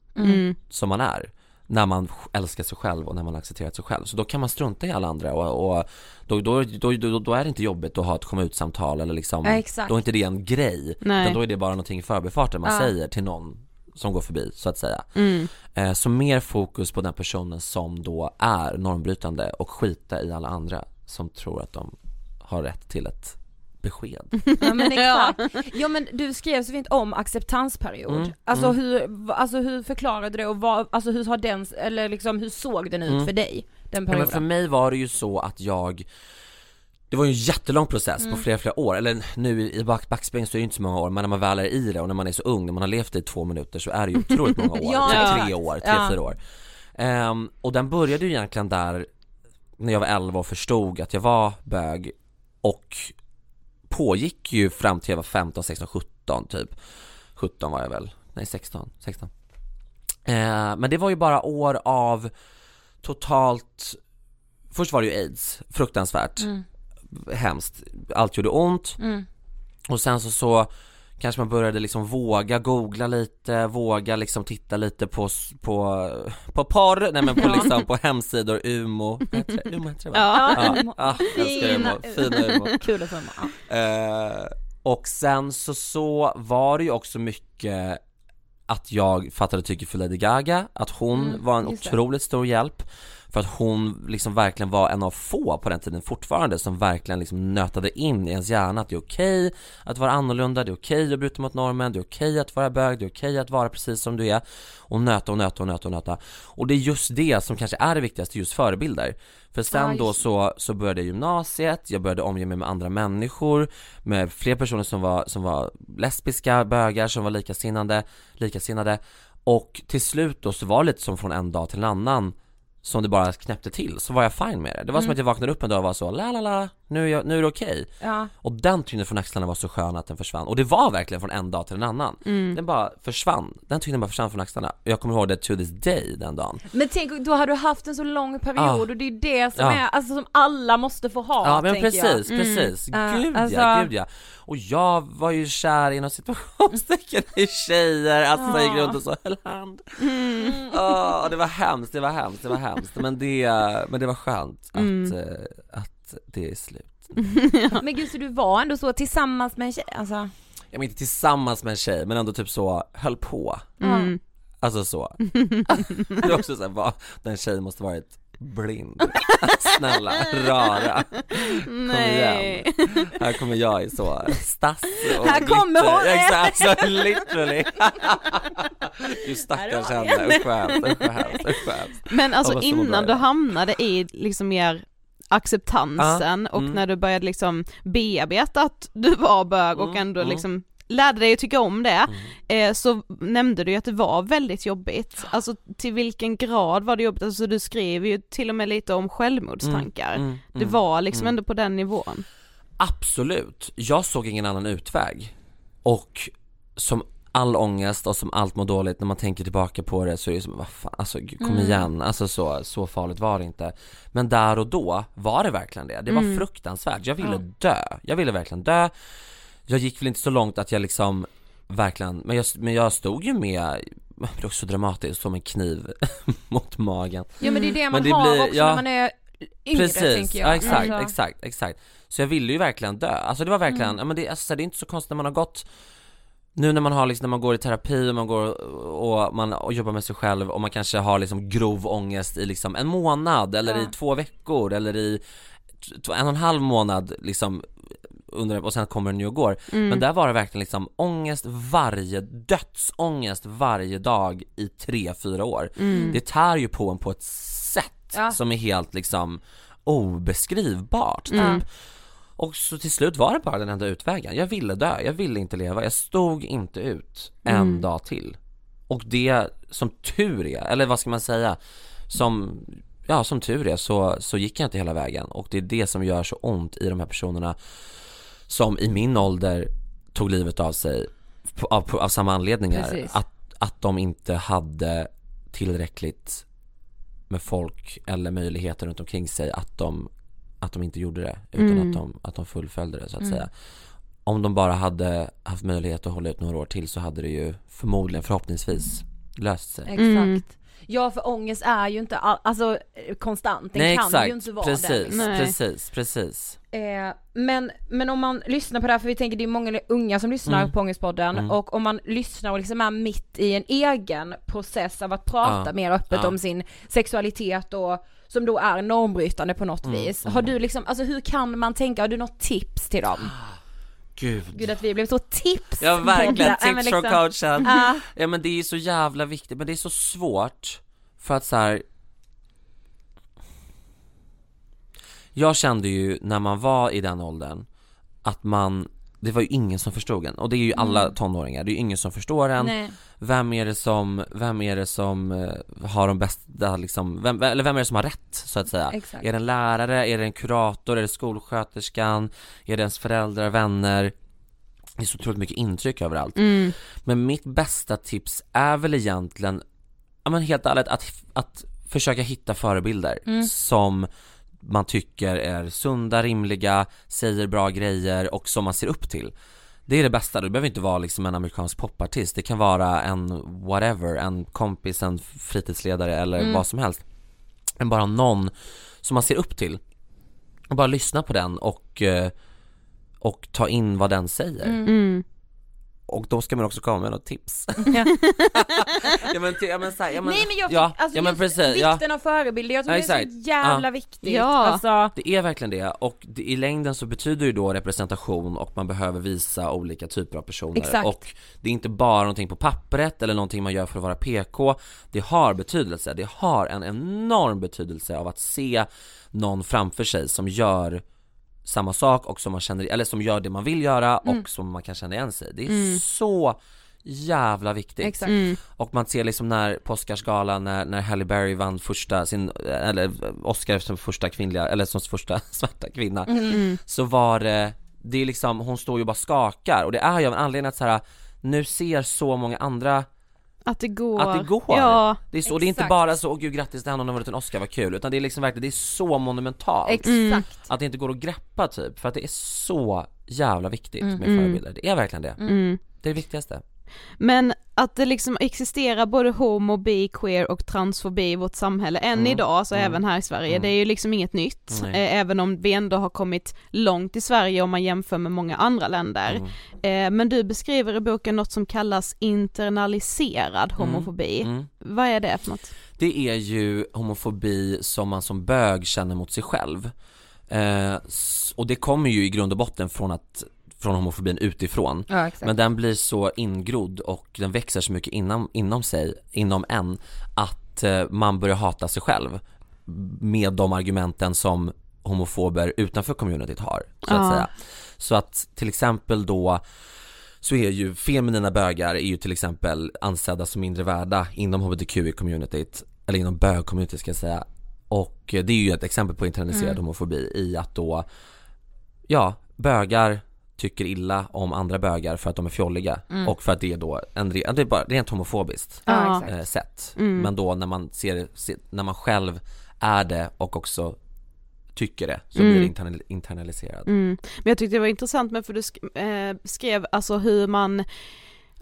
Mm. som man är när man älskar sig själv och när man accepterat sig själv. Så då kan man strunta i alla andra och, och då, då, då, då, då är det inte jobbigt att ha ett komma ut-samtal eller liksom, Ja, exakt. då är inte det en grej. Nej. Utan då är det bara någonting i förbifarten man Ja. säger till någon som går förbi så att säga. Mm. Eh, så mer fokus på den personen som då är normbrytande och skita i alla andra som tror att de har rätt till ett besked. Ja men exakt. Ja men du skrev så fint om acceptansperiod. Mm, Alltså, mm. hur, alltså hur förklarade du det och vad, alltså hur har den, eller liksom hur såg den ut Mm. för dig? Den Ja, men perioden? för mig var det ju så att jag det var ju en jättelång process Mm. på flera, flera år, eller nu i back, backspegeln så är det inte så många år, men när man väl är i det och när man är så ung, när man har levt i två minuter så är det ju otroligt många år, Ja, typ exakt. tre år, tre, Ja. fyra år Ehm, Och den började ju egentligen där när jag var 11 och förstod att jag var bög och pågick ju fram till jag var 15, 16, 17 typ. 17 var jag väl, nej 16, 16 Eh, Men det var ju bara år av totalt Först var det ju aids, fruktansvärt, Mm. hemskt, allt gjorde ont. Mm. och sen så, så kanske man började liksom våga googla lite, våga liksom titta lite på, på, på porr, nej men på liksom på hemsidor, Umo, heter det? Umo heter det va? Ja. Ja, ja, älskar Umo, fina Umo Kul att få ja. Eh, och sen så, så var det ju också mycket att jag fattade tycke för Lady Gaga, att hon Mm, var en just det. otroligt stor hjälp för att hon liksom verkligen var en av få på den tiden fortfarande som verkligen liksom nötade in i ens hjärna att det är okej att vara annorlunda, det är okej att bryta mot normen, det är okej att vara bög, det är okej att vara precis som du är. Och nöta och nöta och nöta och nöta. Och det är just det som kanske är det viktigaste, just förebilder. För sen då så, så började jag gymnasiet, jag började omge mig med andra människor med fler personer som var, som var lesbiska, bögar, som var likasinnade, likasinnade. Och till slut då så var det lite som från en dag till en annan som det bara knäppte till, så var jag fine med det. Det var som Mm. att jag vaknade upp en dag och var så la la la, nu är, jag, nu är det okej. ja. Och den tyngden från axlarna var så skön att den försvann, och det var verkligen från en dag till en annan. Mm. Den bara försvann, den tyngden bara försvann från axlarna. Och jag kommer ihåg det to this day den dagen. Men tänk, då har du haft en så lång period Ja. och det är det som Ja. är, alltså som alla måste få ha Ja men precis, jag. Mm. precis. Ja, Gud alltså- ja, gud ja. Och jag var ju kär inom situationstecken i tjejer, alltså jag gick runt och så höll hand. Mm. Åh, det var hemskt, det var hemskt, det var hemskt. Men det, men det var skönt att, Mm. eh, att det är slut. Men gud så du var ändå så tillsammans med en tjej, alltså? Jag var inte tillsammans med en tjej, men ändå typ så, höll på. Mm. Alltså så. det är också såhär, den tjejen måste varit blind. Snälla, rara. Kom Nej. igen. Här kommer jag i så stass och Här kommer hon! Exakt, alltså literally. Du stackars henne, usch vad hemskt. Men alltså innan du hamnade i liksom mer acceptansen och mm. när du började liksom bearbeta att du var bög och Mm, ändå mm. liksom lärde dig att tycka om det, eh, så nämnde du ju att det var väldigt jobbigt. Alltså till vilken grad var det jobbigt? Alltså du skrev ju till och med lite om självmordstankar. Mm, mm, Det mm, var liksom mm. ändå på den nivån. Absolut, jag såg ingen annan utväg och som all ångest och som allt mår dåligt när man tänker tillbaka på det så är det som, vad fan, alltså kom Mm. igen, alltså så, så farligt var det inte. Men där och då var det verkligen det, det var Mm. fruktansvärt, jag ville dö, jag ville verkligen dö. Jag gick väl inte så långt att jag liksom verkligen, men jag, men jag stod ju med, det är också dramatiskt, med en kniv mot magen. Ja men det är det man Men det har blir- också ja. när man är yngre Precis, tänker jag. ja, exakt, Alltså, exakt, exakt. Så jag ville ju verkligen dö, alltså det var verkligen, Mm. ja, men det, alltså, det är inte så konstigt när man har gått Nu när man har liksom, när man går i terapi och man går och man och jobbar med sig själv och man kanske har liksom grov ångest i liksom en månad eller Ja. i två veckor eller i en och en halv månad liksom under, och sen kommer den ju och går Mm. Men där var det verkligen liksom ångest varje, dödsångest varje dag i tre, fyra år Det tär ju på en på ett sätt Ja. som är helt liksom obeskrivbart typ. Mm. Och så till slut var det bara den enda utvägen. Jag ville dö, jag ville inte leva, jag stod inte ut en Mm. dag till. Och det, som tur är, eller vad ska man säga, som, ja som tur är så, så gick jag inte hela vägen och det är det som gör så ont i de här personerna som i min ålder tog livet av sig av, på, av samma anledningar, Precis. att, att de inte hade tillräckligt med folk eller möjligheter runt omkring sig att de, att de inte gjorde det utan Mm. att, de, att de fullföljde det så att Mm. säga om de bara hade haft möjlighet att hålla ut några år till så hade det ju förmodligen förhoppningsvis löst sig. Exakt. Mm. Ja för ångest är ju inte all, alltså konstant, den Nej kan exakt, ju inte vara precis, det. liksom. Nej. precis, precis. Eh, men, men om man lyssnar på det här, för vi tänker det är många unga som lyssnar Mm. på Ångestpodden Mm. och om man lyssnar och liksom är mitt i en egen process av att prata Ja. mer öppet Ja. om sin sexualitet och som då är normbrytande på något Mm, vis. mm. Har du liksom, alltså hur kan man tänka, har du något tips till dem? Gud. Gud att vi blev så tips Ja verkligen, tips från liksom- coachen. Ah, Ja men det är så jävla viktigt, men det är så svårt för att så här. Jag kände ju när man var i den åldern att man, det var ju ingen som förstod en och det är ju alla Mm. tonåringar, det är ju ingen som förstår en nej. Vem är det som, vem är det som eh, har de bästa liksom, vem, eller vem är det som har rätt så att säga? Exakt. Är det en lärare, är det en kurator, är det skolsköterskan, är det ens föräldrar, vänner? Det är så otroligt mycket intryck överallt Mm. Men mitt bästa tips är väl egentligen, ja men helt ärligt att, att försöka hitta förebilder Mm. som man tycker är sunda, rimliga, säger bra grejer och som man ser upp till Det är det bästa, det behöver inte vara liksom en amerikansk popartist, det kan vara en whatever, en kompis, en fritidsledare eller Mm. vad som helst. Men bara någon som man ser upp till. Och bara lyssna på den och, eh, och ta in vad den säger. Mm. Och då ska man också komma med något tips Ja. ja men, ja, men, så här, ja, men Nej men jag, ja, alltså ja men precis, ja, vikten av förebilder, jag tror Ja, det är så jävla viktigt. Ja. Alltså, det är verkligen det och det, i längden så betyder ju då representation och man behöver visa olika typer av personer Exakt. och det är inte bara någonting på pappret eller någonting man gör för att vara PK det har betydelse, det har en enorm betydelse av att se någon framför sig som gör samma sak och som man känner, eller som gör det man vill göra och Mm. som man kan känna igen sig det är Mm. så jävla viktigt. Mm. och man ser liksom när på Oscarsgalan när, när Halle Berry vann första sin, eller Oscar som första kvinnliga, eller som första svarta kvinna Mm. Så var det, det är liksom, hon står ju och bara skakar och det är ju av en anledning att så här. Nu ser så många andra Att det går. att det går Ja. Det är så, det är inte Exakt. bara så, åh gud grattis till henne hon har vunnit en Oscar, vad kul Utan det är liksom verkligen, det är så monumentalt Exakt. Mm. Att det inte går att greppa typ, för att det är så jävla viktigt med Mm. förebilder Det är verkligen det, Mm. det är det viktigaste Men att det liksom existerar både homo, bi, queer och transfobi i vårt samhälle än Mm. idag, så Mm. även här i Sverige, Mm. det är ju liksom inget nytt. Eh, även om vi ändå har kommit långt i Sverige om man jämför med många andra länder. Mm. Eh, men du beskriver i boken något som kallas internaliserad homofobi. Mm. Vad är det för något? Det är ju homofobi som man som bög känner mot sig själv eh, Och det kommer ju i grund och botten från att från homofobin utifrån Ja exakt. Men den blir så ingrodd och den växer så mycket inom, inom sig, inom en Att eh, man börjar hata sig själv Med de argumenten som homofober utanför communityt har, så att Ja. säga Så att till exempel då så är ju feminina bögar är ju till exempel ansedda som mindre värda inom hbtqi-communityt, eller inom bög-communityt ska jag säga Och eh, det är ju ett exempel på internaliserad Mm. homofobi i att då, ja, bögar tycker illa om andra bögar för att de är fjolliga Mm. och för att det är då en, re- det är bara rent homofobiskt Ja, eh, sätt Mm. Men då när man ser när man själv är det och också tycker det så Mm. blir det internal, internaliserad Mm. Men jag tyckte det var intressant med för du sk- eh, skrev alltså hur man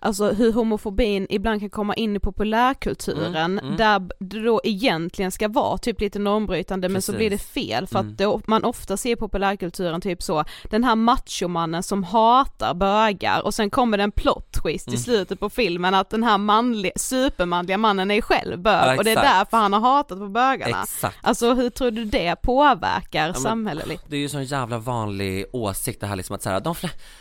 Alltså hur homofobin ibland kan komma in i populärkulturen Mm, mm. där det då egentligen ska vara typ lite normbrytande men så Precis. blir det fel för Mm. att då, man ofta ser populärkulturen typ så den här machomannen som hatar bögar och sen kommer det en plot twist i Mm. slutet på filmen att den här manliga, supermanliga mannen är själv bög Ja, och det är därför han har hatat på bögarna. Exakt Alltså hur tror du det påverkar men- samhälleligt? Det är ju sån jävla vanlig åsikt det här liksom att så här, de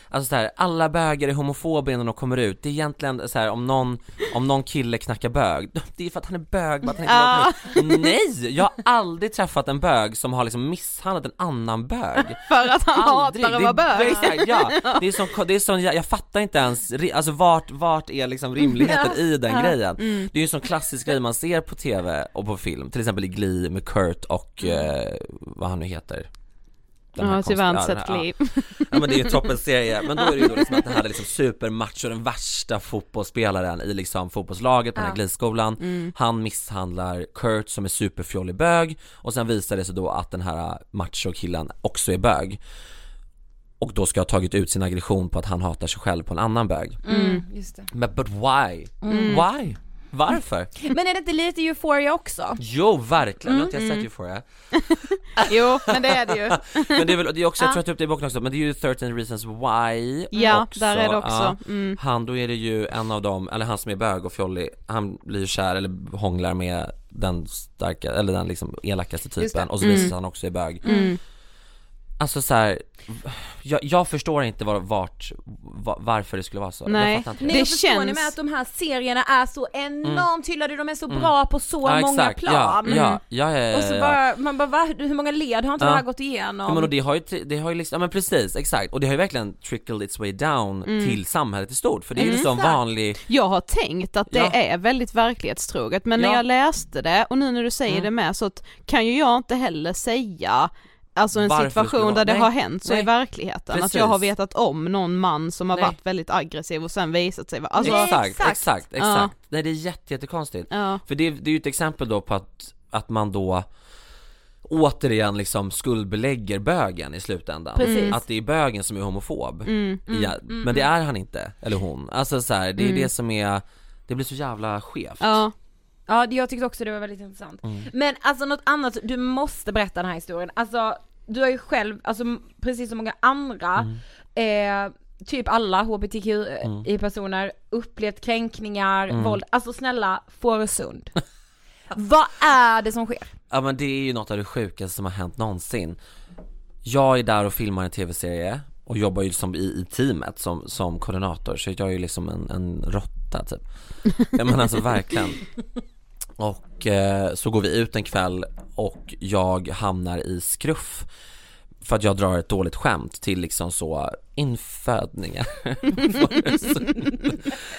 alltså så här, alla bögar är homofoba innan de kommer ut, det är egentligen så här, om någon, om någon kille knackar bög, det är för att han är bög, bara att han inte. Nej! Jag har aldrig träffat en bög som har liksom misshandlat en annan bög För att han Aldrig. hatar att vara Det är- bög. Ja. Det är som, det är som jag, jag fattar inte ens, alltså vart, vart är liksom rimligheten i den grejen? Mm. Det är ju en sån klassisk grej man ser på TV och på film, till exempel i Glee med Kurt och eh, vad han nu heter Den här Ja, konstiga- sett ja, Glee. Ja men det är ju toppens serie, men då är det ju då liksom att han hade liksom supermacho, den värsta fotbollsspelaren i liksom fotbollslaget på den här Glee-skolan Mm. Han misshandlar Kurt som är superfjollig bög och sen visar det sig då att den här macho-killen också är bög och då ska ha tagit ut sin aggression på att han hatar sig själv på en annan bög Mm, just det. Men but why? Mm. Why? Varför? Men är det inte lite euphoria också? Jo verkligen, nu har inte Mm. jag sett Euphoria Jo, men det är det ju. Men det är väl, det är också, jag tror tog upp det i boken också, men det är ju 13 reasons why Ja, också, där är det också. Mm. Han, då är det ju en av dem, eller han som är bög och fjollig, han blir ju kär eller hånglar med den starka, eller den liksom elakaste typen och så visar Mm. han också är bög Alltså så här, jag, jag förstår inte var, vart, va- varför det skulle vara så Nej. jag fattar inte Nej, Det och förstår ni känns- med att de här serierna är så enormt hyllade, de är så bra på så Ja, många exakt. plan. Ja, ja, ja, ja, ja, Och så ja. bara, man bara va, hur många led har inte Ja. det här gått igenom? Ja men och det har ju, det har ju liksom, ja men precis, exakt, och det har ju verkligen trickled its way down till samhället i stort, för det är ju liksom Exakt. vanlig Jag har tänkt att det Ja. är väldigt verklighetstroget men när Ja. jag läste det och nu när du säger Mm. det med så att kan ju jag inte heller säga Alltså en Varför situation där det nej, har hänt så nej. i verkligheten, att Precis. jag har vetat om någon man som har Nej. varit väldigt aggressiv och sen visat sig vara, alltså, exakt, exakt. exakt, exakt, Nej det är jätte, jättekonstigt ja, För det, det är ju ett exempel då på att, att man då återigen liksom skuldbelägger bögen i slutändan Precis. Att det är bögen som är homofob mm, ja, Men det är han inte, eller hon Alltså så här, det är Mm. det som är, det blir så jävla skevt ja, Ja, jag tyckte också det var väldigt intressant. Mm. Men alltså något annat, du måste berätta den här historien. Alltså, du har ju själv, alltså precis som många andra, Mm. eh, typ alla hbtqi-personer, upplevt kränkningar, Mm. våld. Alltså snälla, Fårösund. Vad är det som sker? Ja men det är ju något av det sjukaste som har hänt någonsin Jag är där och filmar en tv-serie och jobbar ju som i, i teamet som, som koordinator så jag är ju liksom en, en råtta typ Ja men alltså verkligen Och eh, så går vi ut en kväll och jag hamnar i skruff för att jag drar ett dåligt skämt till liksom så infödningar.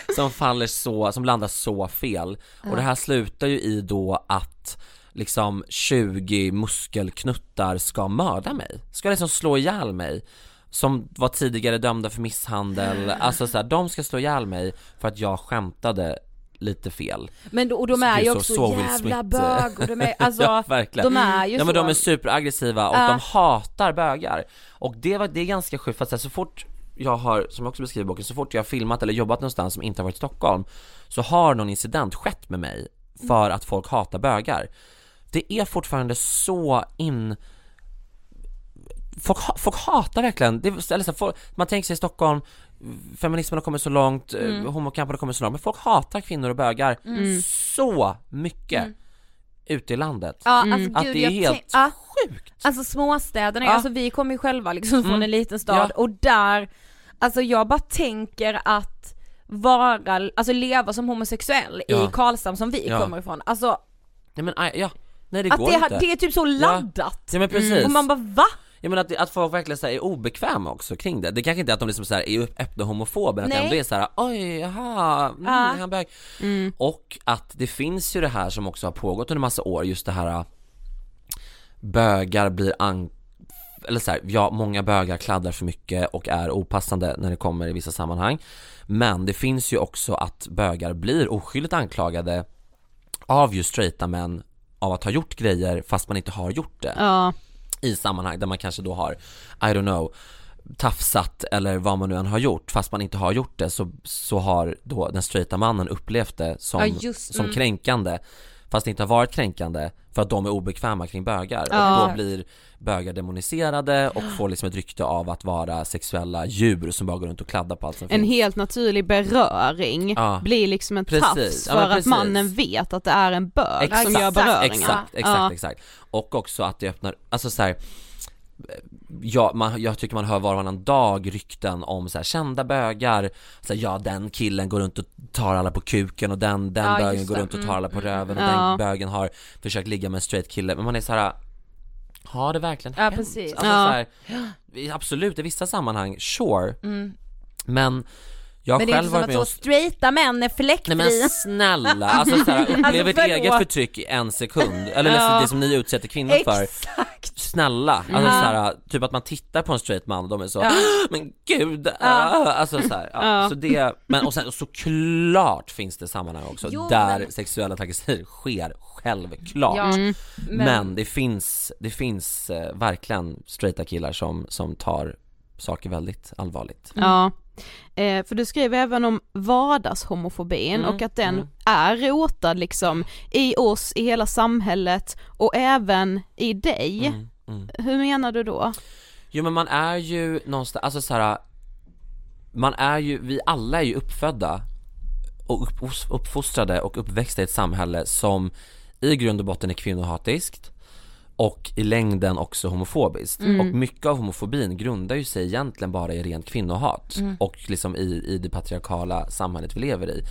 Som faller så, som landar så fel. Och det här slutar ju i då att liksom 20 muskelknuttar ska mörda mig, ska liksom slå ihjäl mig. Som var tidigare dömda för misshandel, alltså så här, de ska slå ihjäl mig för att jag skämtade lite fel. Men då, och de är ju så- också så jävla bög och de är, alltså, Ja verkligen. de är ju Ja så. men de är superaggressiva och Ja. de hatar bögar. Och det, var, det är ganska sjukt för att så, fort jag har, som jag också beskriver i boken, så fort jag har filmat eller jobbat någonstans som inte har varit i Stockholm Så har någon incident skett med mig för att folk hatar bögar. Det är fortfarande så in Folk, folk hatar verkligen, det, eller så, folk, man tänker sig i Stockholm Feminismen har kommit så långt, mm. homokampen har kommit så långt, men folk hatar kvinnor och bögar så mycket ute i landet Ja alltså Att gud, det är helt ja. sjukt Alltså småstäderna, Ja. alltså vi kommer ju själva liksom från Mm. en liten stad Ja. och där, alltså jag bara tänker att vara, alltså leva som homosexuell Ja. i Karlshamn som vi Ja. kommer ifrån, alltså Nej men ja, nej det att går det, inte det är typ så laddat! Ja men precis, Och man bara va? Jag menar att, att folk verkligen så här, är obekväma också kring det. Det kanske inte är att de liksom så här, är öppna homofober, att det ändå är så här, oj, jaha, mm, är han bög? Och att det finns ju det här som också har pågått under massa år, just det här bögar blir an eller så här, ja, många bögar kladdar för mycket och är opassande när det kommer i vissa sammanhang. Men det finns ju också att bögar blir oskyldigt anklagade av just straighta män av att ha gjort grejer fast man inte har gjort det. Ja, i sammanhang där man kanske då har, I don't know, tafsat eller vad man nu än har gjort fast man inte har gjort det så, så har då den straighta mannen upplevt det som, Ja, just- som mm. kränkande fast det inte har varit kränkande för att de är obekväma kring bögar Ja. och då blir bögar demoniserade och får liksom ett rykte av att vara sexuella djur som bara går runt och kladdar på allt som en finns helt naturlig beröring Ja. blir liksom en Precis. tafs för att mannen vet att det är en bög som Exakt. gör beröringen. Exakt, exakt, exakt. Och också att det öppnar, alltså så här, ja, man, jag tycker man hör var och varannan dag rykten om så här, kända bögar, så här, ja den killen går runt och tar alla på kuken och den, den Ja, bögen går runt och tar Mm, alla på mm, röven och mm. den Ja. bögen har försökt ligga med en straight kille, men man är så här. har det verkligen Ja, hänt? precis. Alltså, Ja. så här, absolut, i vissa sammanhang, sure, Mm. men jag Men det är inte som att så straighta män är fläckfria. Nej men snälla, alltså såhär, upplev ert förlåt. eget förtryck i en sekund, eller Ja. det som ni utsätter kvinnor för Exakt! Snälla, alltså Ja. såhär, typ att man tittar på en straight man och de är så, Ja. men gud, Ja. ah, alltså såhär, ja. Ja. så det, men och sen såklart finns det sammanhang också Jo, där men- sexuella trakasserier sker, självklart Ja, Mm. men... det finns, det finns eh, verkligen straighta killar som, som tar saker väldigt allvarligt Ja. Eh, för du skriver även om vardagshomofobin Mm, och att den mm. är rotad liksom i oss, i hela samhället och även i dig. Mm, mm. Hur menar du då? Jo men man är ju någonstans, alltså så här. Man är ju, vi alla är ju uppfödda och upp, uppfostrade och uppväxta i ett samhälle som i grund och botten är kvinnohatiskt och i längden också homofobiskt. Mm. Och mycket av homofobin grundar ju sig egentligen bara i rent kvinnohat och liksom i, i det patriarkala samhället vi lever i.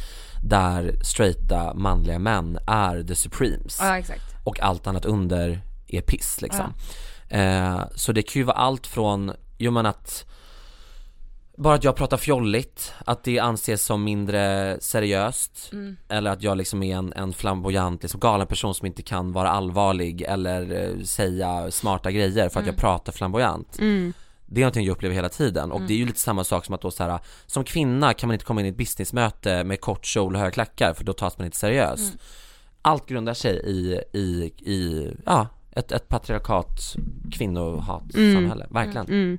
Där straighta manliga män är the supremes Ja och allt annat under är piss liksom. Eh, så det kan ju vara allt från, jo men att bara att jag pratar fjolligt, att det anses som mindre seriöst Eller att jag liksom är en, en flamboyant, liksom galen person som inte kan vara allvarlig eller eh, säga smarta grejer för att jag pratar flamboyant. Mm. Det är någonting jag upplever hela tiden och det är ju lite samma sak som att då så här, som kvinna kan man inte komma in i ett businessmöte med kort kjol och höga klackar för då tas man inte seriöst. Allt grundar sig i, i, i ja, ett, ett patriarkat kvinnohatsamhälle, verkligen. Mm.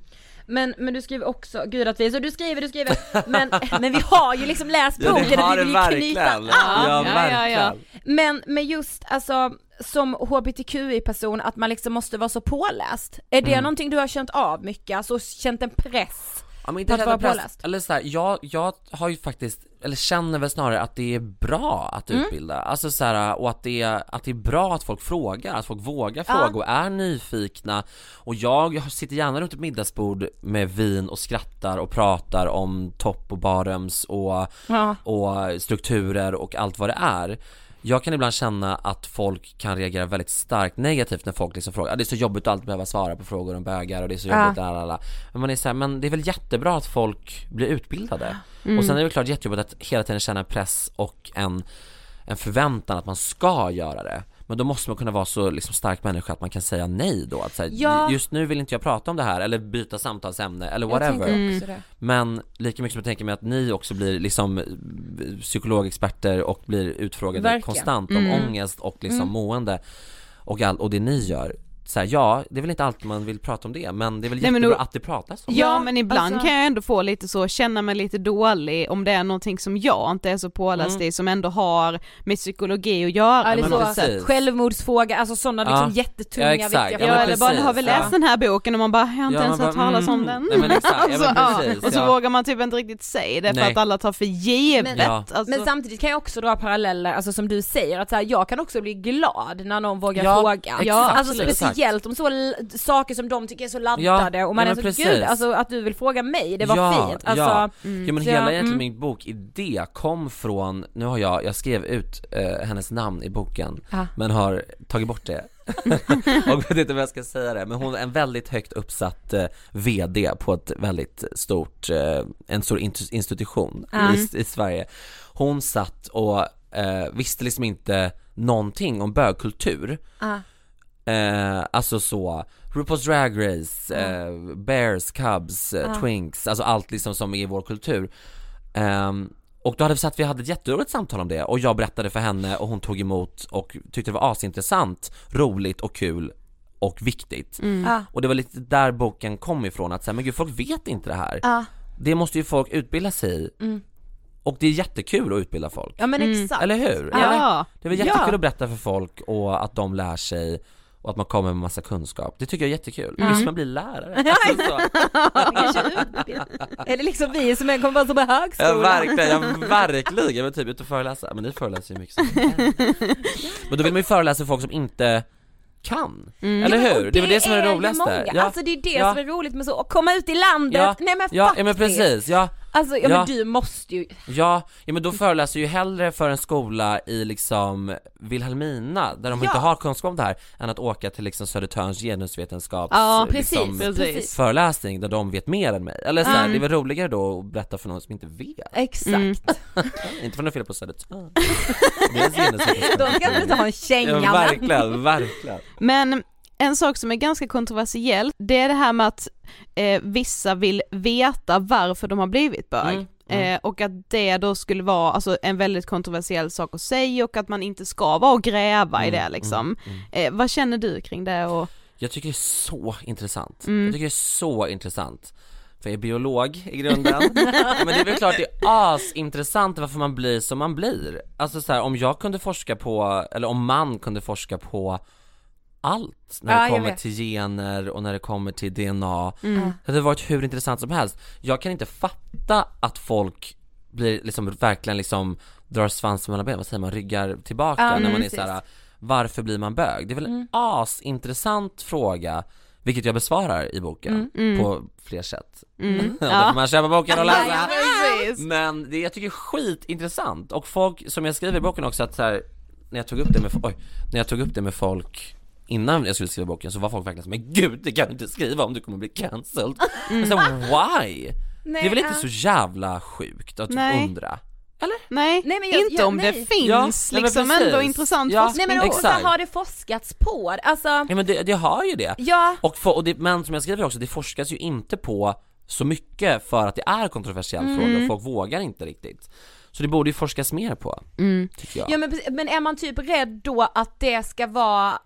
Men, men du skriver också, gud att vi, så du skriver, du skriver, men, men vi har ju liksom läst boken och vi vill ju knyta an. ja, ja, ja, ja. Men med just alltså som hbtqi-person att man liksom måste vara så påläst. Är det Mm. någonting du har känt av mycket, alltså känt en press? Ja men inte att vara påläst. eller så här, jag, jag har ju faktiskt, eller känner väl snarare att det är bra att Mm. utbilda, alltså så här, och att det, är, att det är bra att folk frågar, att folk vågar Ja. fråga och är nyfikna och jag sitter gärna runt ett middagsbord med vin och skrattar och pratar om topp och bottoms och, Ja. och strukturer och allt vad det är jag kan ibland känna att folk kan reagera väldigt starkt negativt när folk liksom frågar, "Ah, det är så jobbigt att alltid behöva svara på frågor om bögar och det är så jobbigt, ja. la. men man är så här, men det är väl jättebra att folk blir utbildade och sen är det klart jättejobbigt att hela tiden känna en press och en, en förväntan att man ska göra det men då måste man kunna vara så liksom stark människa att man kan säga nej då, att säga, Ja. just nu vill inte jag prata om det här eller byta samtalsämne eller whatever det. men lika mycket som jag tänker mig att ni också blir liksom psykologexperter och blir utfrågade Verkligen. konstant om ångest och liksom mående och, all, och det ni gör så här, ja, det är väl inte alltid man vill prata om det men det är väl Nej, jättebra då- att det pratas om Ja, Ja, men ibland alltså- kan jag ändå få lite så, känna mig lite dålig om det är någonting som jag inte är så påläst Mm. i som ändå har med psykologi att göra Ja, det sätt. precis. Självfråga, alltså sådana liksom Ja. jättetunga, Ja, exakt. viktiga Ja, Ja, eller bara, precis, har vi läst ja. den här boken och man bara, jag har inte Ja, ens hört bara, talas om mm. den. Nej, men exakt. Ja, men Alltså, precis, och så ja. vågar man typ inte riktigt säga det för Nej. att alla tar för givet. Men- Ja. Alltså, Men samtidigt kan jag också dra paralleller, alltså som du säger, att så här, jag kan också bli glad när någon vågar Ja, fråga. exakt, alltså. Speciellt om så saker som de tycker är så laddade Ja, och man ja, är så precis. gud, alltså att du vill fråga mig, det var ja, fint. Alltså, ja. mm. ja men hela jag- egentligen mm. min bokidé kom från, nu har jag, jag skrev ut eh, hennes namn i boken Ja. men har tagit bort det och vet inte vad jag ska säga det, men hon är en väldigt högt uppsatt eh, VD på ett väldigt stort, eh, en stor institution Ja. i, i Sverige Hon satt och eh, visste liksom inte någonting om bögkultur Ja. Eh, alltså så, RuPaul's Drag Race, eh, Bears, Cubs, eh. Twinks, alltså allt liksom som är i vår kultur Ehm, Och då hade vi så att vi hade ett jätteroligt samtal om det och jag berättade för henne och hon tog emot och tyckte det var asintressant, roligt och kul och viktigt Ja. Och det var lite där boken kom ifrån, att säga, men gud folk vet inte det här Ja. Det måste ju folk utbilda sig i Mm. Och det är jättekul att utbilda folk ja men Mm. exakt. Eller hur? Eller? ja. Det är väl jättekul Ja. att berätta för folk och att de lär sig och att man kommer med massa kunskap. Det tycker jag är jättekul. Mm. Just man blir lärare. Ja, Alltså så. Utbildning. Eller liksom vi som är kommer vara som på Ja, högskolan. verkligen, ja, verkligen. Men typ ut och föreläsa. Men ni föreläser ju mycket som. Men då vill man ju föreläsa för folk som inte kan. Mm. Eller Ja, hur? och Det är väl det som är det roligaste. Ja. Alltså det är det Ja. som är roligt med så, att komma ut i landet, Ja, nej men ja, faktiskt. ja men precis, ja, Alltså ja, Ja. men du måste ju, ja, ja men då föreläser jag ju hellre för en skola i liksom Vilhelmina, där de Ja. inte har kunskap om det här, än att åka till liksom Södertörns genusvetenskaps Ja, precis, liksom, precis. föreläsning där de vet mer än mig. Eller så här, Mm. det är väl roligare då att berätta för någon som inte vet. Exakt. Mm. inte för något fel på Södertörn. Då ska du ta en känga Ja, verkligen, verkligen. Men en sak som är ganska kontroversiell, det är det här med att eh, vissa vill veta varför de har blivit bög. Mm, mm. Eh, och att det då skulle vara alltså, en väldigt kontroversiell sak att säga och att man inte ska vara och gräva i Mm, det liksom. mm, mm. Eh, vad känner du kring det och? Jag tycker det är så intressant. Mm. Jag tycker det är så intressant. För jag är biolog i grunden. men det är väl klart det är asintressant varför man blir som man blir. Alltså så här, om jag kunde forska på, eller om man kunde forska på allt när Ja, det kommer till gener och när det kommer till DNA. Mm. Det hade varit hur intressant som helst. Jag kan inte fatta att folk blir liksom verkligen liksom drar svansen mellan benen, vad säger man, ryggar tillbaka Ja, när man är precis. såhär varför blir man bög? Det är väl en Mm. asintressant fråga, vilket jag besvarar i boken Mm. på fler sätt. Mm. Ja. Då får man köpa boken och läsa. Men det jag tycker är skitintressant och folk, som jag skriver i boken också att så här, när jag tog upp det med, oj, när jag tog upp det med folk innan jag skulle skriva boken så var folk verkligen som men gud det kan du inte skriva om du kommer bli cancelled. Mm. Så why? Nej, det är väl inte så jävla sjukt att Nej. undra? Nej, Nej, men jag- inte jag- om det nej. finns Ja, nej, men liksom precis. ändå intressant Ja. forskning. Nej men också Exakt. har det forskats på det? Alltså, Ja men det, det har ju det. ja, Och, för, och det, men som jag skriver också, det forskas ju inte på så mycket för att det är kontroversiell Mm. fråga och folk vågar inte riktigt. Så det borde ju forskas mer på, Mm. tycker jag. ja men, men är man typ rädd då att det ska vara,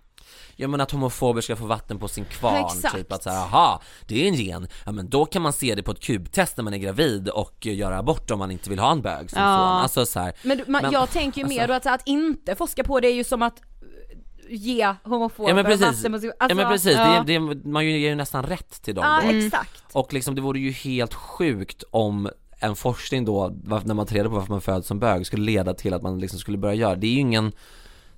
Ja men att homofober ska få vatten på sin kvarn, Exakt. typ att såhär, aha, det är en gen, ja men då kan man se det på ett kubtest när man är gravid och göra abort om man inte vill ha en bög som Ja. son. Alltså så här, men, man, Men, jag tänker ju mer alltså- då att, att inte forska på det är ju som att eh, ge homofober Ja men precis, vatten alltså, ja men precis, ja. Det, det, man ger ju nästan rätt till dem Ja exakt. Och liksom det vore ju helt sjukt om en forskning då, när man tar reda på varför man föds som bög, skulle leda till att man liksom skulle börja göra, det är ju ingen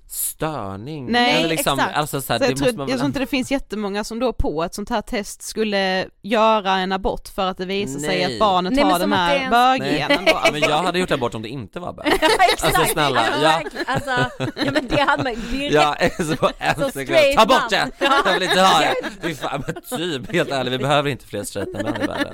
störning. Nej, Eller liksom, exakt. alltså så här, Så det jag, tror, man jag tror inte det finns jättemånga som då på ett sånt här test skulle göra en abort för att det visar sig Nej. att barnet Nej, men har den det här en- böggenen då. Ja, men jag hade gjort abort om det inte var bög. Alltså, snälla, alltså, ja. alltså, ja men det hade man direkt. Ja, så en Så sekund, ta bort det! Jag vill inte ha det! Fy fan, men typ, helt ärligt, vi behöver inte fler straighta män i världen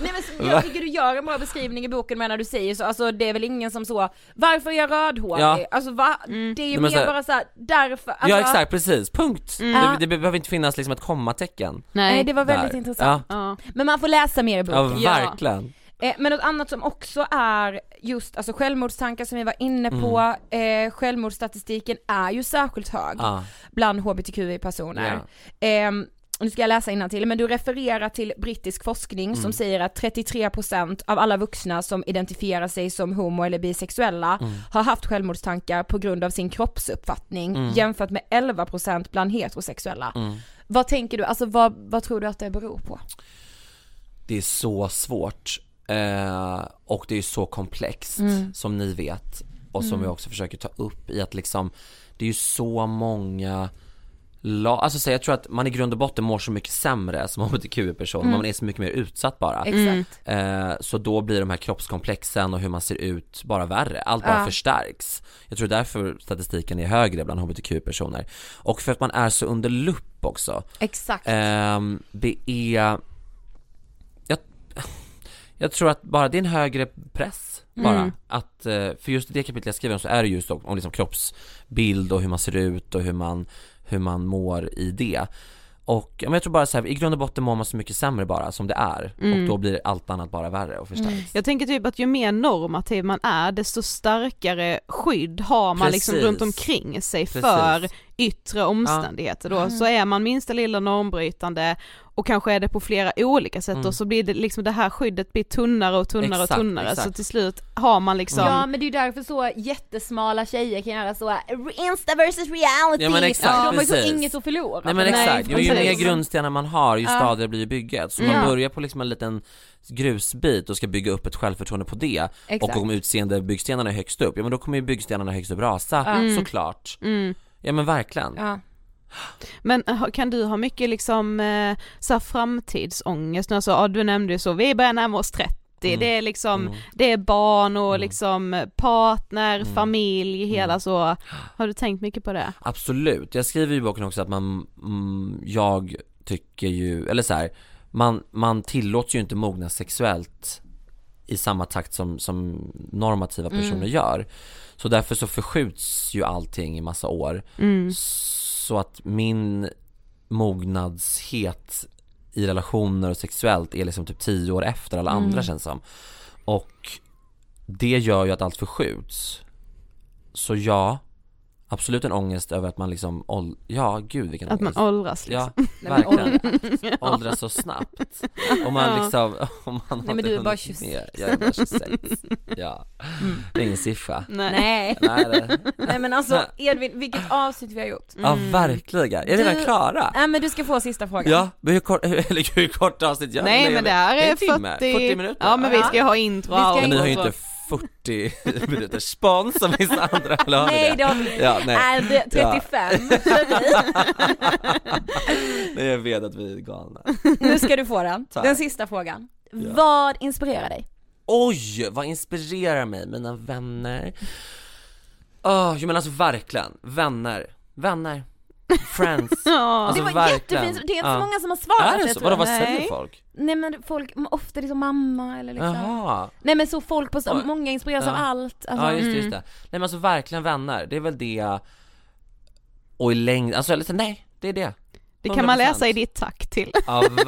Nej men så- jag tycker du gör en bra beskrivning i boken med när du säger så, alltså det är väl ingen som så, varför är jag rödhårig? Ja. Alltså va? Det är ju mer bara såhär, därför, alltså, Ja exakt, precis, punkt! Ja. Det, det behöver inte finnas liksom ett kommatecken Nej det var väldigt där. intressant. Ja, Ja. Men man får läsa mer i ja boken. verkligen Eh, men något annat som också är just alltså självmordstankar som vi var inne på, Mm. eh, självmordsstatistiken är ju särskilt hög Ja, bland hbtqi-personer. Ehm, nu ska jag läsa till men du refererar till brittisk forskning Mm. som säger att 33% av alla vuxna som identifierar sig som homo eller bisexuella Mm. har haft självmordstankar på grund av sin kroppsuppfattning Mm. jämfört med 11% bland heterosexuella. Mm. Vad tänker du, alltså vad, vad tror du att det beror på? Det är så svårt eh, och det är så komplext Mm. som ni vet och som vi också försöker ta upp i att liksom det är ju så många la- Alltså så jag tror att man i grund och botten mår så mycket sämre som hbtq-person, man är så mycket mer utsatt bara Exakt. eh, Så då blir de här kroppskomplexen och hur man ser ut bara värre, allt bara Ja. förstärks Jag tror därför statistiken är högre bland hbtq-personer Och för att man är så under lupp också Exakt. Ehm, det är jag, jag tror att bara det är en högre press bara Mm. att, eh, för just i det kapitlet jag skriver om så är det just om, om liksom kroppsbild och hur man ser ut och hur man, hur man mår i det och men jag tror bara så här, i grund och botten mår man så mycket sämre bara som det är Mm. och då blir allt annat bara värre och förstärks Jag tänker typ att ju mer normativ man är desto starkare skydd har man liksom Precis. runt omkring sig Precis. för yttre omständigheter då. Så är man minsta lilla normbrytande och kanske är det på flera olika sätt Mm. och så blir det liksom det här skyddet blir tunnare och tunnare Exakt, och tunnare så exakt. till slut har man liksom Ja men det är ju därför så jättesmala tjejer kan göra så Insta versus reality, Ja, men exakt, de har ju så inget att förlora Nej men Nej, exakt, ju, ju mer grundstenar man har ju Ja. stadigare blir bygget. Så Ja. man börjar på liksom en liten grusbit och ska bygga upp ett självförtroende på det Exakt. och om utseende byggstenarna är högst upp, ja men då kommer ju byggstenarna högst upp rasa Mm. såklart. mm, Ja men verkligen. Ja. Men eh, kan du ha mycket liksom eh, så här framtidsångest? Alltså, ja, du nämnde ju så, vi börjar närma oss 30, Mm. det är liksom, Mm. det är barn och Mm. liksom partner, Mm. familj, hela Mm. så. Har du tänkt mycket på det? Absolut, jag skriver ju i boken också att man, mm, jag tycker ju, eller så här, man, man tillåts ju inte mogna sexuellt i samma takt som, som normativa personer gör. Så därför så förskjuts ju allting i massa år. Mm. Så att min mognadshet i relationer och sexuellt är liksom typ tio år efter alla Mm. andra känns som. Och det gör ju att allt förskjuts. Så ja, absolut en ångest över att man liksom, ål- ja gud vilken Att man ångest. åldras liksom. Ja, Nej, verkligen. Åldras så snabbt. Och man Ja. liksom, om man Nej, men hade du är bara hunnit 26. med. Jag är bara 26. Ja, det är ingen siffra. Nej. Nej. Nej, det, Nej men alltså Edvin, vilket avsnitt vi har gjort. ja verkligen. Är vi redan Du- klara? Nej men du ska få sista frågan. Ja, men hur kort, eller hur kort avsnitt gör Nej vi? men det här är en timme, 40, 40 minuter? Ja men vi ska ju ha intro och Vi ska allt. Men ni har ju inte 40 minuter spons som vissa andra, har ni Nej det har vi Ja, nej. Är det 35? nej, jag vet att vi är galna. nu ska du få den. Tack. Den sista frågan. Vad inspirerar dig? Oj, vad inspirerar mig, mina vänner? Åh, jag menar alltså verkligen, vänner, vänner, friends. Ja. Alltså det var verkligen. jättefint, det är inte så många som har svarat Är det så? Vadå, vad säger folk? Nej men folk, ofta liksom mamma eller liksom Jaha, Nej men så folk på, så, många inspireras av allt. Alltså, ja just det, just mm. det. Nej men alltså verkligen vänner, det är väl det Och i längd, alltså eller nej, det är det Det kan man 100%. läsa i ditt tack till. Ja verkligen,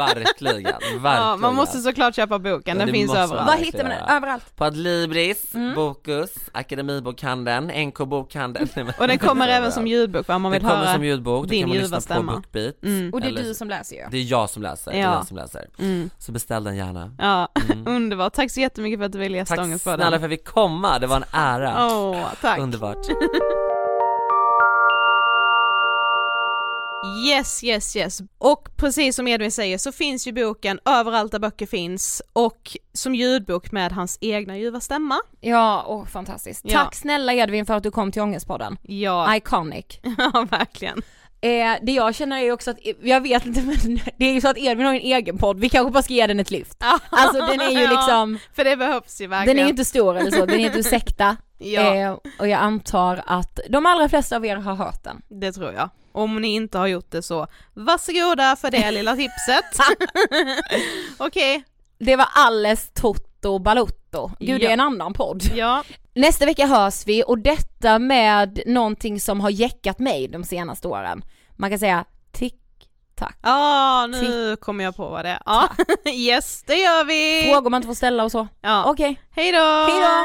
verkligen Ja, man måste såklart köpa boken, Ja, den det finns överallt. Vad Ja, hittar man den? Överallt? På Adlibris, Mm. Bokus, Akademibokhandeln, NK bokhandeln Och den kommer även som ljudbok va, om man Den vill kommer höra. som ljudbok, din kan man ljuva stämma. Mm. Och det är eller- du som läser ju Det är jag som läser, det är Ja. jag som läser Mm. Så beställ den gärna Ja, Mm. underbart. Tack så jättemycket för att du ville gästa Tack Ångestpodden. snälla för att fick komma, det var en ära Åh, tack. Underbart Yes, yes, yes. Och precis som Edvin säger så finns ju boken överallt där böcker finns och som ljudbok med hans egna ljuva stämma. Ja, åh fantastiskt. Ja. Tack snälla Edvin för att du kom till Ångestpodden. Ja, Iconic. ja verkligen. Eh, det jag känner är också att, jag vet inte men det är ju så att Edvin har en egen podd, vi kanske bara ska ge den ett lyft. Alltså den är ju Ja, liksom, För det behövs ju verkligen. den är ju inte stor eller så, den heter ju Sekta. Ja, Eh, och jag antar att de allra flesta av er har hört den. det tror jag. Om ni inte har gjort det så varsågoda för det lilla tipset. Okej, Det var alles Toto Balotto. Gud det Ja. är en annan podd. ja. Nästa vecka hörs vi och detta med någonting som har jäckat mig de senaste åren. Man kan säga tick tack. Ja, nu kommer jag på vad det är. Ja, yes, det gör vi! Frågor man inte får ställa och så. Ja. Okej, Hej då! hej då!